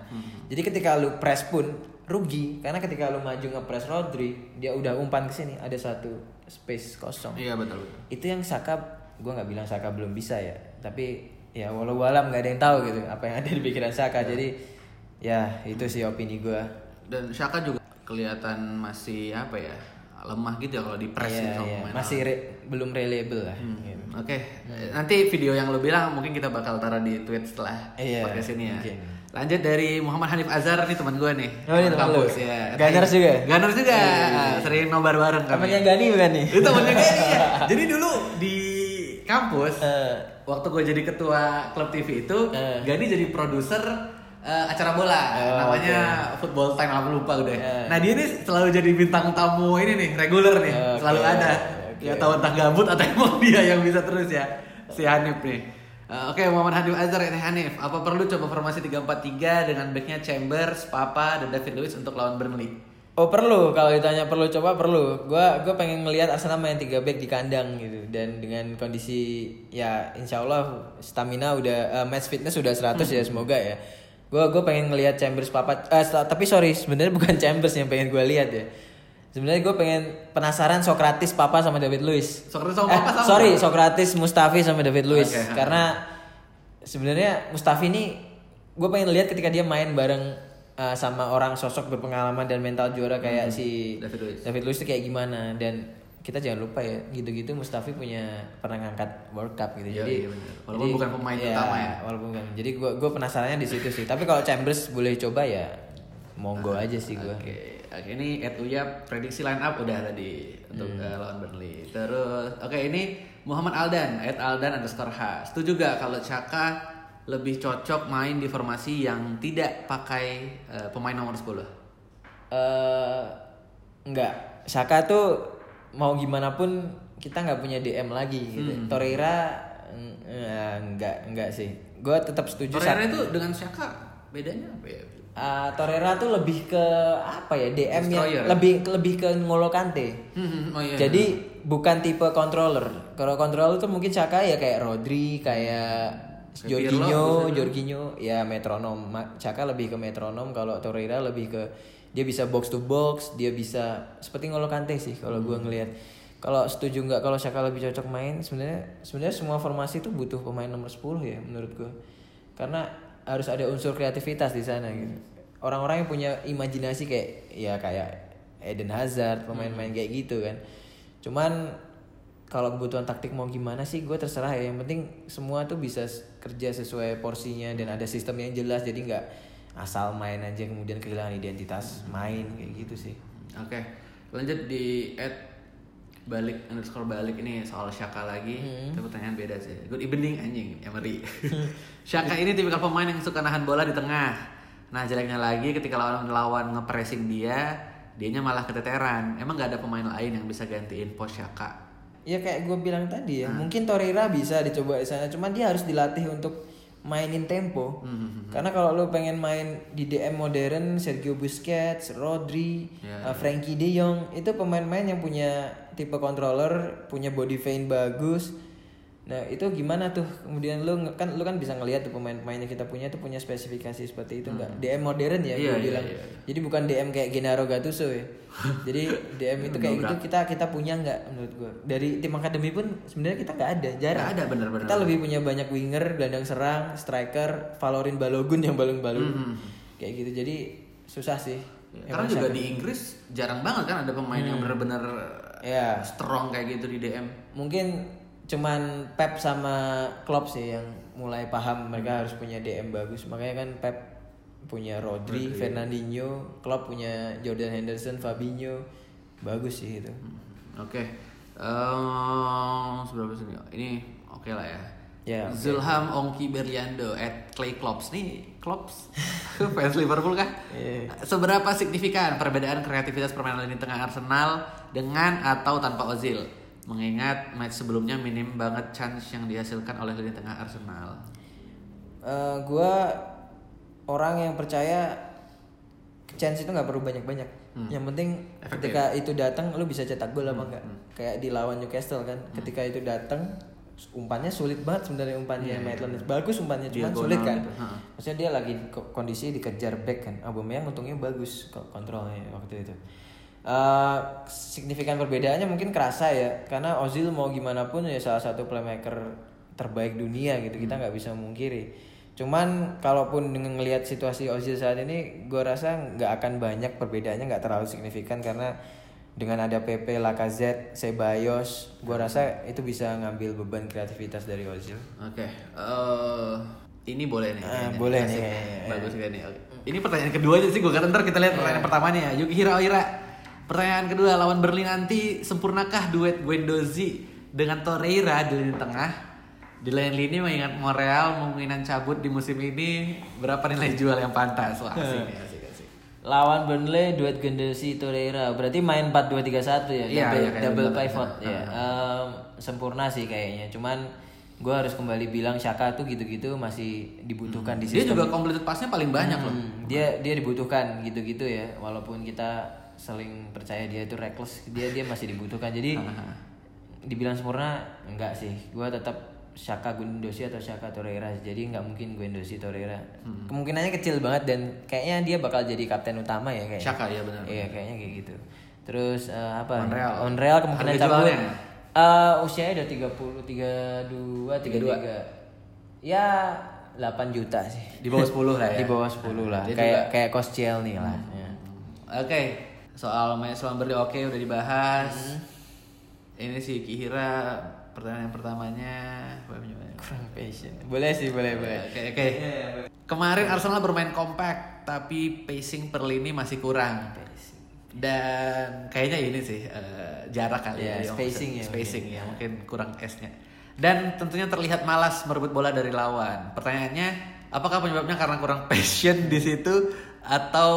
Jadi ketika lu press pun rugi. Karena ketika lu maju nge-press Rodri dia udah umpan ke sini ada satu space kosong. Iya betul betul. itu yang Saka gue nggak bilang Saka belum bisa ya. Tapi ya walau alam nggak ada yang tahu gitu apa yang ada di pikiran Saka. Jadi ya itu sih opini gue Dan Shaka juga kelihatan masih apa ya lemah gitu ya kalau di press Iya, sama iya. pemain masih re- belum reliable lah gitu. Oke, nanti video yang lo bilang mungkin kita bakal taruh di tweet setelah Iya, podcast ini ya. mungkin. Lanjut dari Muhammad Hanif Azhar nih teman gue nih. Oh, ini teman kampus ya. Gunners juga? Gunners juga. Sering nobar bareng kami. Temennya Gani bukan nih Itu temennya Gani ya. Jadi dulu di kampus Eh. waktu gue jadi ketua klub TV itu, Eh. Gani jadi produser eh, acara bola. Oh, namanya Football Time aku lupa udah. Eh. Nah, dia nih selalu jadi bintang tamu ini nih, reguler nih. Oke, Selalu ada. oke. Ya tahu entah gabut atau emang dia yang bisa terus ya. Si Hanif nih. Eh, Oke, Muhammad Hanif Azhar ya Hanif. Apa perlu coba formasi 3-4-3 dengan backnya Chambers, Papa, dan David Luiz untuk lawan Burnley? Oh perlu kalau ditanya perlu coba perlu. Gua gua pengen ngelihat Arsenal main 3 back di kandang gitu dan dengan kondisi ya insya Allah stamina udah eh, match fitness sudah 100 ya semoga ya. Gua gua pengen ngelihat Chambers papa eh, tapi sorry sebenarnya bukan Chambers yang pengen gua lihat ya. Sebenarnya gue pengen penasaran Socrates Papa sama David Luiz. Socrates sama Eh, Papa sama? Sorry, Socrates Mustafi sama David Luiz. Ha. Karena sebenarnya Mustafi ini gue pengen lihat ketika dia main bareng uh, sama orang sosok berpengalaman dan mental juara kayak si David Luiz. David Luiz itu kayak gimana dan kita jangan lupa ya gitu-gitu Mustafi punya pernah ngangkat World Cup gitu Iya, jadi iya. Walaupun bukan pemain utama ya. walaupun bukan jadi gue gue penasarannya di situ sih tapi kalau Chambers boleh coba ya monggo aja sih gue Oke, oke ini Ed Uya prediksi line up udah tadi untuk eh, lawan Burnley. Terus, oke ini Muhammad Aldan, Ed Aldan underscore H. Setuju gak kalau Chaka lebih cocok main di formasi yang tidak pakai eh, pemain nomor 10? eh enggak Saka tuh mau gimana pun kita nggak punya DM lagi gitu. Hmm. Torreira mm, eh, enggak enggak sih. Gue tetap setuju Torreira Saka. itu dengan Chaka bedanya apa ya? Ah, Torreira tuh lebih ke apa ya DM yang Destroyer. lebih lebih ke Ngolo Kante. Hmm, oh iya. Jadi bukan tipe controller. Kalau controller tuh mungkin Saka ya kayak Rodri, kayak Jorginho, Jorginho ya metronom. Saka lebih ke metronom, kalau Torreira lebih ke dia bisa box to box, dia bisa seperti Ngolo Kante sih kalau gua ngelihat. Kalau setuju nggak kalau Saka lebih cocok main sebenarnya sebenarnya semua formasi itu butuh pemain nomor 10 ya menurut gua. Karena harus ada unsur kreativitas di sana gitu. Orang-orang yang punya imajinasi kayak ya kayak Eden Hazard, pemain-pemain kayak gitu kan. Cuman kalau kebutuhan taktik mau gimana sih gue terserah ya. Yang penting semua tuh bisa kerja sesuai porsinya dan ada sistem yang jelas jadi nggak asal main aja kemudian kehilangan identitas main kayak gitu sih. Oke, lanjut di Ed balik underscore balik ini soal Shaka lagi. Itu pertanyaan beda sih. Good evening anjing, Emery. Shaka ini tipikal pemain yang suka nahan bola di tengah. Nah jeleknya lagi ketika lawan lawan ngepressing dia, dianya malah keteteran. Emang nggak ada pemain lain yang bisa gantiin pos Shaka? Ya kayak gue bilang tadi ya, mungkin Torreira bisa dicoba di sana, cuman dia harus dilatih untuk mainin tempo. Karena kalau lu pengen main di DM modern, Sergio Busquets, Rodri, Ya, uh, Frankie De Jong, itu pemain-pemain yang punya tipe controller, punya body feint bagus. Nah itu gimana tuh? Kemudian lu kan lu kan bisa ngelihat tuh pemain-pemain yang kita punya tuh punya spesifikasi seperti itu nggak? DM modern ya, Iya, gue iya, bilang. iya, Jadi bukan DM kayak Gennaro Gattuso ya. Jadi DM itu kayak gitu kita kita punya nggak menurut gua. Dari tim akademi pun sebenarnya kita nggak ada, jarang. Nggak ada, bener-bener. Kita lebih punya banyak winger, gelandang serang, striker, Valorin Balogun yang balung-balung. Mhm. Kayak gitu. Jadi susah sih. Ya, karena juga di Inggris jarang banget kan ada pemain yang bener-bener Ya, strong kayak gitu di DM. mungkin cuman Pep sama Klopp sih yang mulai paham mereka harus punya DM bagus. Makanya kan Pep punya Rodri, Fernandinho, Klopp punya Jordan Henderson, Fabinho. Bagus sih itu. Oke. Eh, seberapa sini? Ini oke lah ya. Ya, oke. Zulham Ongki Beriando at Clay Klops nih Klops fans Liverpool kan? Iya. Seberapa signifikan perbedaan kreativitas permainan lini tengah Arsenal dengan atau tanpa Ozil? Mengingat match sebelumnya minim banget chance yang dihasilkan oleh lini tengah Arsenal. Eh, gua orang yang percaya chance itu nggak perlu banyak-banyak. Yang penting ketika itu datang lu bisa cetak gol apa enggak. Kayak di lawan Newcastle kan, ketika itu datang umpannya sulit banget sebenarnya umpannya Maitland bagus umpannya cuman Diagonal sulit kan. gitu, ha. Maksudnya dia lagi ko- kondisi dikejar back kan. Aubameyang untungnya bagus ko- kontrolnya waktu itu. Eh, signifikan perbedaannya mungkin kerasa ya karena Ozil mau gimana pun ya salah satu playmaker terbaik dunia gitu kita nggak bisa memungkiri cuman kalaupun dengan ngelihat situasi Ozil saat ini gue rasa nggak akan banyak perbedaannya nggak terlalu signifikan karena dengan ada PP, Lacazette, Ceballos gue rasa itu bisa ngambil beban kreativitas dari Ozil Oke, eh ini boleh nih. Ah, kayaknya. boleh nih. Bagus kan nih. Oke. Ini pertanyaan kedua aja sih gue kata ntar kita lihat pertanyaan pertamanya ya. Yuki Hiraoira. Pertanyaan kedua lawan Berlin nanti sempurnakah duet Guendouzi dengan Torreira di lini tengah? Di lain lini mengingat Montreal kemungkinan cabut di musim ini berapa nilai jual yang pantas? Wah, asik asik, asik. lawan Burnley duet Gendouzi Torreira. Berarti main 4-2-3-1 ya? Iya, double, kayak double pivot ya. Em, sempurna sih kayaknya. Cuman gue harus kembali bilang Shaka tuh gitu-gitu masih dibutuhkan di Dia sistem. juga completed passnya paling banyak loh. Hmm, dia dia dibutuhkan gitu-gitu ya. Walaupun kita saling percaya dia itu reckless dia dia masih dibutuhkan jadi dibilang sempurna enggak sih gue tetap Shaka Guendouzi atau Shaka Torreira jadi nggak mungkin Guendouzi Torreira kemungkinannya kecil banget dan kayaknya dia bakal jadi kapten utama ya kayaknya Shaka, ya benar. iya kayaknya kayak gitu Terus eh, apa? Monreal. Monreal kemungkinan cabut. Eh, usianya udah 30, 32, 33. Ya 8 juta sih. Di bawah 10 lah ya. Di bawah 10 lah. Kayak kayak Koscielny lah. Ya. Oke, soal Miles Lamberti oke udah dibahas. Hmm. Ini sih Kihira pertanyaan pertamanya. Boleh mencoba? Kurang passion. Boleh sih, boleh, boleh. Oke, oke. Kemarin Arsenal bermain kompak, tapi pacing per lini masih kurang. Dan kayaknya ini sih eh, jarak kali Ya, ya, yang spacing ya spacing mungkin. ya, mungkin kurang S-nya. Dan tentunya terlihat malas merebut bola dari lawan. Pertanyaannya, apakah penyebabnya karena kurang passion di situ atau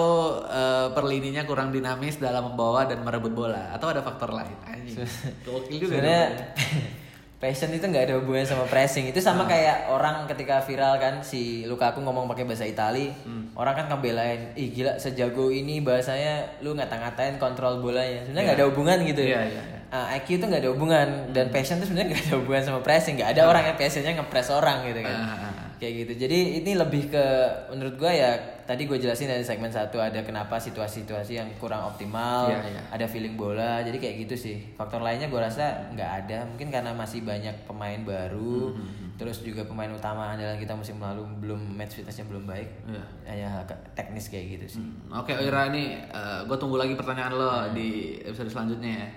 eh, per lininya kurang dinamis dalam membawa dan merebut bola atau ada faktor lain? Anjing. Gokil juga. Sebenarnya passion itu nggak ada hubungannya sama pressing. Itu sama kayak orang ketika viral kan si Lukaku ngomong pakai bahasa Itali, orang kan ngebelain, ih gila sejago ini bahasanya lu ngata-ngatain kontrol bolanya. Sebenarnya nggak ada hubungan gitu. Iya, iya, iya. Ah, IQ itu nggak ada hubungan dan passion itu sebenarnya nggak ada hubungan sama pressing. Nggak ada orang yang passionnya ngepress orang gitu kan. Ah, ah, ah. Kayak gitu. Jadi ini lebih ke menurut gua ya tadi gue jelasin dari segmen satu ada kenapa situasi-situasi yang kurang optimal, Iya, iya. ada feeling bola jadi kayak gitu sih faktor lainnya gue rasa nggak ada mungkin karena masih banyak pemain baru Hmm, terus juga pemain utama andalan kita musim lalu belum match fitnessnya belum baik Iya. hanya teknis kayak gitu sih Hmm, Oke, Oira ini gue tunggu lagi pertanyaan lo Hmm. di episode selanjutnya ya.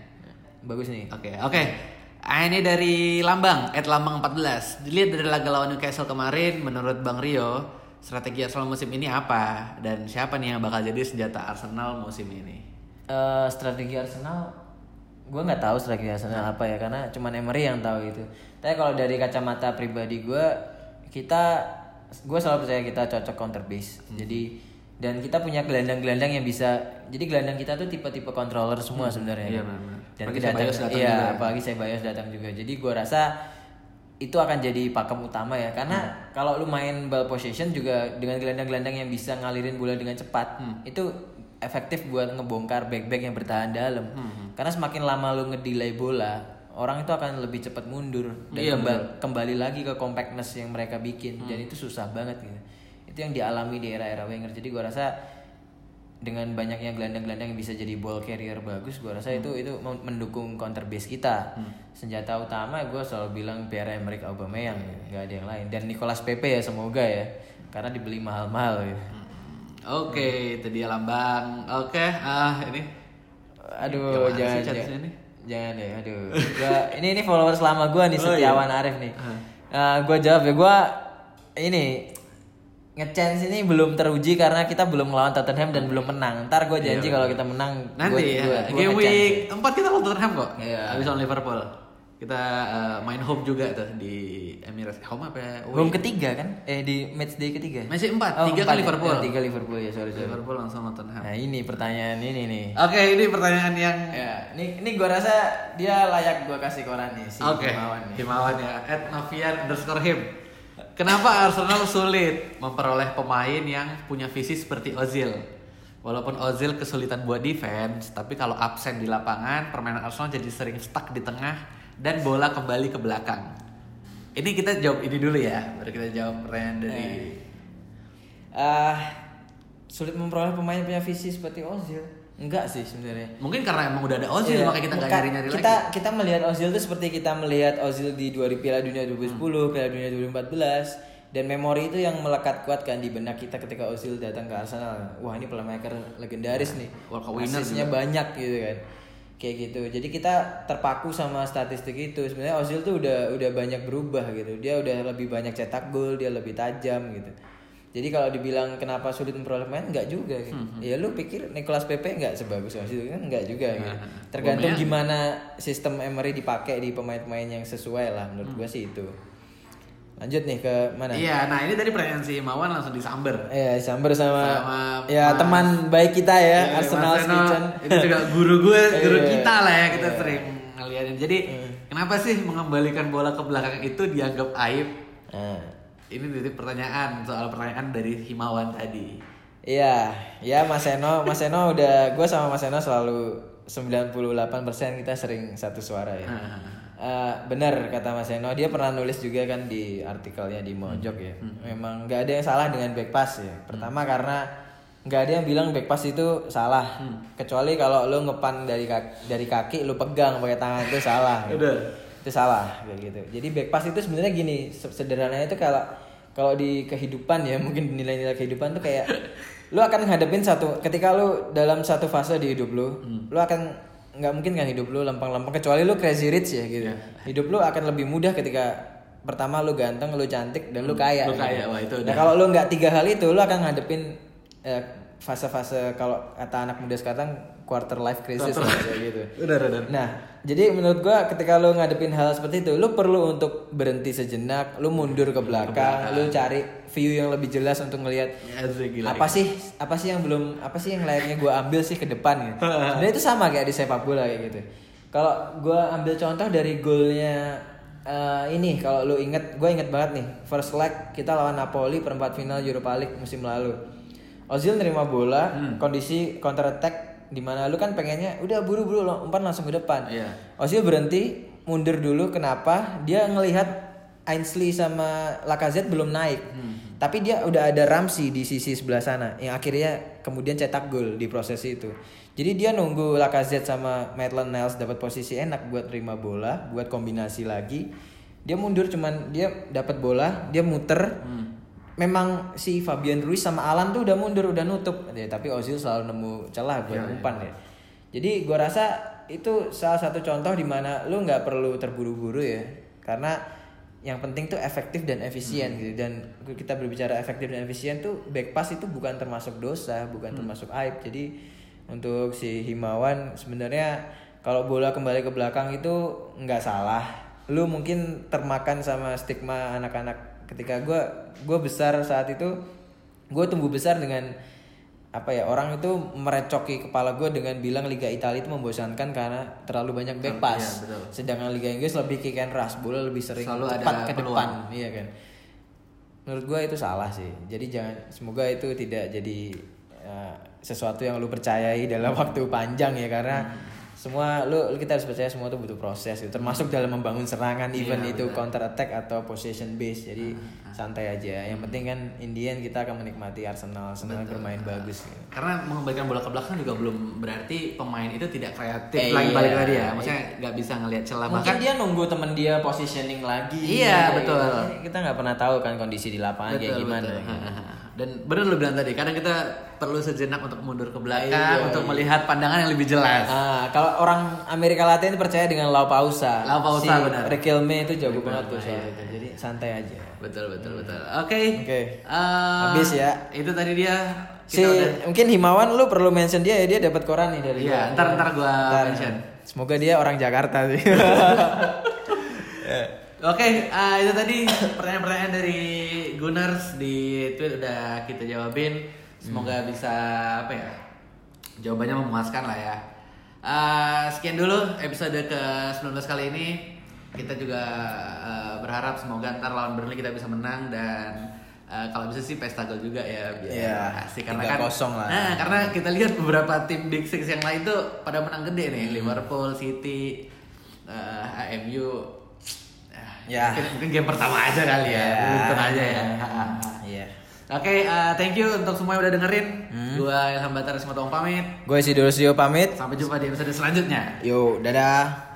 bagus nih Oke, oke. Ah, ini dari Lambang, at Lambang 14. Dilihat dari laga lawan Newcastle kemarin, menurut Bang Rio, strategi Arsenal musim ini apa? Dan siapa nih yang bakal jadi senjata Arsenal musim ini? Eh, strategi Arsenal gue nggak tahu strategi Arsenal apa ya karena cuman Emery yang tahu itu tapi kalau dari kacamata pribadi gue kita gue selalu percaya kita cocok counter base jadi dan kita punya gelandang-gelandang yang bisa jadi gelandang kita tuh tipe-tipe controller semua sebenarnya Iya, kan. benar-benar. dan Apalagi Ceballos datang iya juga. apalagi saya Bayos datang juga jadi gue rasa itu akan jadi pakem utama ya. Karena kalau lu main ball possession juga dengan gelandang-gelandang yang bisa ngalirin bola dengan cepat itu efektif buat ngebongkar back-back yang bertahan dalam. Karena semakin lama lu ngedelay bola orang itu akan lebih cepat mundur dan Iya, kemba- kembali lagi ke compactness yang mereka bikin. Dan itu susah banget gitu. Itu yang dialami di era-era Wenger jadi gua rasa dengan banyaknya gelandang-gelandang yang bisa jadi ball carrier bagus gua rasa itu itu mem- mendukung counter base kita. Senjata utama gue selalu bilang Pierre Emerick Aubameyang nggak ada yang lain. Dan Nicolas Pepe ya semoga ya. Karena dibeli mahal-mahal ya. Oke, itu dia Lambang. Oke, ah ini. aduh jangan jangan, jangan ya aduh. Gua, ini ini followers lama gua nih Oh, Setiawan iya. Arif nih. Nah, gua jawab ya gua ini ngechance ini belum teruji karena kita belum melawan Tottenham dan belum menang. Ntar gue janji kalau kita menang Iya, Nanti gua- ya, gua- gua game week 4 kita lawan Tottenham kok. Iya. Habis lawan Liverpool. Kita eh, main home juga tuh di Emirates. Home apa ya? Home ketiga kan? Eh di match day ketiga. Masih empat, Oh, tiga empat kan ya? Liverpool. Eh, tiga Liverpool ya sorry sorry. Liverpool langsung lawan Tottenham. Nah ini pertanyaan ini nih. Oke, ini pertanyaan yang Ya, ini ini gua rasa dia layak gua kasih koran nih si Oke, Himawan nih. Himawan ya. At Novian underscore him. Kenapa Arsenal sulit memperoleh pemain yang punya visi seperti Ozil? Walaupun Ozil kesulitan buat defense, tapi kalau absen di lapangan, permainan Arsenal jadi sering stuck di tengah dan bola kembali ke belakang. Ini kita jawab ini dulu ya, baru kita jawab pertanyaan dari Ah, sulit memperoleh pemain yang punya visi seperti Ozil. Enggak sih sebenarnya. Mungkin karena emang udah ada Ozil Iya, makanya kita nggak nyari-nyari kita, lagi. Kita melihat Ozil itu seperti kita melihat Ozil di 2000 Piala Dunia 2010, Piala Dunia 2014 dan memori itu yang melekat kuat kan di benak kita ketika Ozil datang ke Arsenal. Wah, ini playmaker legendaris nih. World Cup winner Asisnya banyak gitu kan. Kayak gitu. Jadi kita terpaku sama statistik itu. Sebenarnya Ozil tuh udah udah banyak berubah gitu. Dia udah lebih banyak cetak gol, dia lebih tajam gitu. Jadi kalau dibilang kenapa sulit memperoleh pemain enggak juga gitu. Ya lu pikir Nicolas Pepe enggak sebagus Ozil kan enggak juga gitu. Tergantung Aubameyang. gimana sistem Emery dipakai di pemain-pemain yang sesuai lah menurut gua sih itu. Lanjut nih ke mana? Iya, nah ini dari pertanyaan si Himawan langsung disamber. Ya, Samber sama, Sama ya Mas- teman baik kita ya, Iya, Arsenal Kitchen. Itu juga guru gue, guru Iya. kita lah ya kita sering ngeliatin. Jadi kenapa sih mengembalikan bola ke belakang itu dianggap aib? Nah, Ini titik pertanyaan soal pertanyaan dari Himawan tadi. Iya, ya Mas Eno, Mas Eno udah gue sama Mas Eno selalu 98% kita sering satu suara ya. Eh, benar kata Mas Eno, dia pernah nulis juga kan di artikelnya di Mojok ya. Memang nggak ada yang salah dengan back pass ya. Pertama karena nggak ada yang bilang back pass itu salah. Kecuali kalau lu ngepan dari kaki, dari kaki lu pegang pakai tangan itu salah. gitu. Itu salah kayak gitu. Jadi back pass itu sebenarnya gini, se- sederhananya itu kalau kalau di kehidupan ya, mungkin nilai-nilai kehidupan tuh kayak lu akan ngadepin satu ketika lu dalam satu fase di hidup lu, lu akan nggak mungkin kan hidup lu lempeng-lempeng kecuali lu crazy rich ya gitu. Hidup lu akan lebih mudah ketika pertama lu ganteng, lu cantik dan lu kaya. Lu gitu. kaya, wah, itu Nah, kalau lu nggak tiga hal itu, lu akan ngadepin eh, fase-fase kalau kata anak muda sekarang quarter life crisis lah, kayak gitu. Udah, udah, udah. Nah, jadi menurut gua ketika lu ngadepin hal seperti itu, lu perlu untuk berhenti sejenak, lu mundur ke belakang, lu cari view yang lebih jelas untuk ngelihat Ya, gila, apa sih apa sih yang belum apa sih yang layaknya gua ambil sih ke depan gitu. Sebenarnya itu sama kayak di sepak bola kayak gitu. Kalau gua ambil contoh dari golnya eh, ini kalau lu inget gue inget banget nih first leg kita lawan Napoli perempat final Europa League musim lalu Ozil nerima bola kondisi counter attack di mana lu kan pengennya udah buru-buru umpan langsung ke depan. Iya. Ozil berhenti mundur dulu kenapa? Dia ngelihat Ainsley sama Lacazette belum naik. Tapi dia udah ada Ramsey di sisi sebelah sana yang akhirnya kemudian cetak gol di proses itu. Jadi dia nunggu Lacazette sama Maitland Niles dapat posisi enak buat terima bola buat kombinasi lagi. Dia mundur cuman dia dapat bola dia muter memang si Fabian Ruiz sama Alan tuh udah mundur udah nutup. Ya, tapi Ozil selalu nemu celah buat umpan ya. jadi gua rasa itu salah satu contoh di mana lu nggak perlu terburu-buru ya. Karena yang penting tuh efektif dan efisien gitu. Dan kita berbicara efektif dan efisien tuh back pass itu bukan termasuk dosa bukan termasuk aib. Jadi untuk si Himawan sebenarnya kalau bola kembali ke belakang itu nggak salah. Lu mungkin termakan sama stigma anak-anak ketika gue gue besar saat itu gue tumbuh besar dengan apa ya orang itu merecoki kepala gue dengan bilang Liga Italia itu membosankan karena terlalu banyak back pass. Iya, betul. sedangkan Liga Inggris lebih kick and rush bola lebih sering Selalu ada cepat ke peluang. depan. Iya kan? Menurut gue itu salah sih. Jadi jangan semoga itu tidak jadi uh, sesuatu yang lu percayai dalam waktu panjang ya karena semua lu kita harus percaya semua itu butuh proses gitu. termasuk dalam membangun serangan even itu counter attack atau possession base jadi santai aja yang penting kan Indian kita akan menikmati Arsenal Arsenal bermain bagus gitu. Karena mengembalikan bola ke belakang juga belum berarti pemain itu tidak kreatif Eh, lagi iya. balik lagi ya. Maksudnya nggak bisa ngelihat celah mungkin bahkan dia nunggu temen dia positioning lagi Iya, Kayak betul. gitu. kita nggak pernah tahu kan kondisi di lapangan kayak Betul, gimana betul. gitu. Dan benar lu bilang tadi, kadang kita perlu sejenak untuk mundur ke belakang Iya, untuk iya. melihat pandangan yang lebih jelas. Ah, kalau orang Amerika Latin percaya dengan lau pausa. Lau pausa, si benar. Riquelme itu jago banget tuh soal itu. Jadi santai aja. Betul betul betul. Oke. Oke. Eh, Habis ya. Itu tadi dia Si udah mungkin Himawan lu perlu mention dia ya dia dapat koran nih dari Iya, gua. ntar- ntar gua Ntar. mention. Semoga dia orang Jakarta sih. Oke, ah, itu tadi pertanyaan-pertanyaan dari Gunners di tweet udah kita jawabin. Semoga bisa apa ya? Jawabannya memuaskan lah ya. Ah, sekian dulu episode ke 19 kali ini. Kita juga ah, berharap semoga ntar lawan Burnley kita bisa menang dan ah, kalau bisa sih pesta gol juga ya biar Iya, asik karena kan 3-0 lah. Nah, karena kita lihat beberapa tim Big Six yang lain tuh pada menang gede nih, Liverpool, City, AMU Ah, Ya. Mungkin, mungkin game pertama aja kali ya, beruntun aja ya. Iya. Oke, uh, thank you untuk semua yang udah dengerin. Hmm. Gua Ilham Batar Simatong pamit. Gue si Dorsio pamit. Sampai jumpa di episode selanjutnya. Yo, dadah.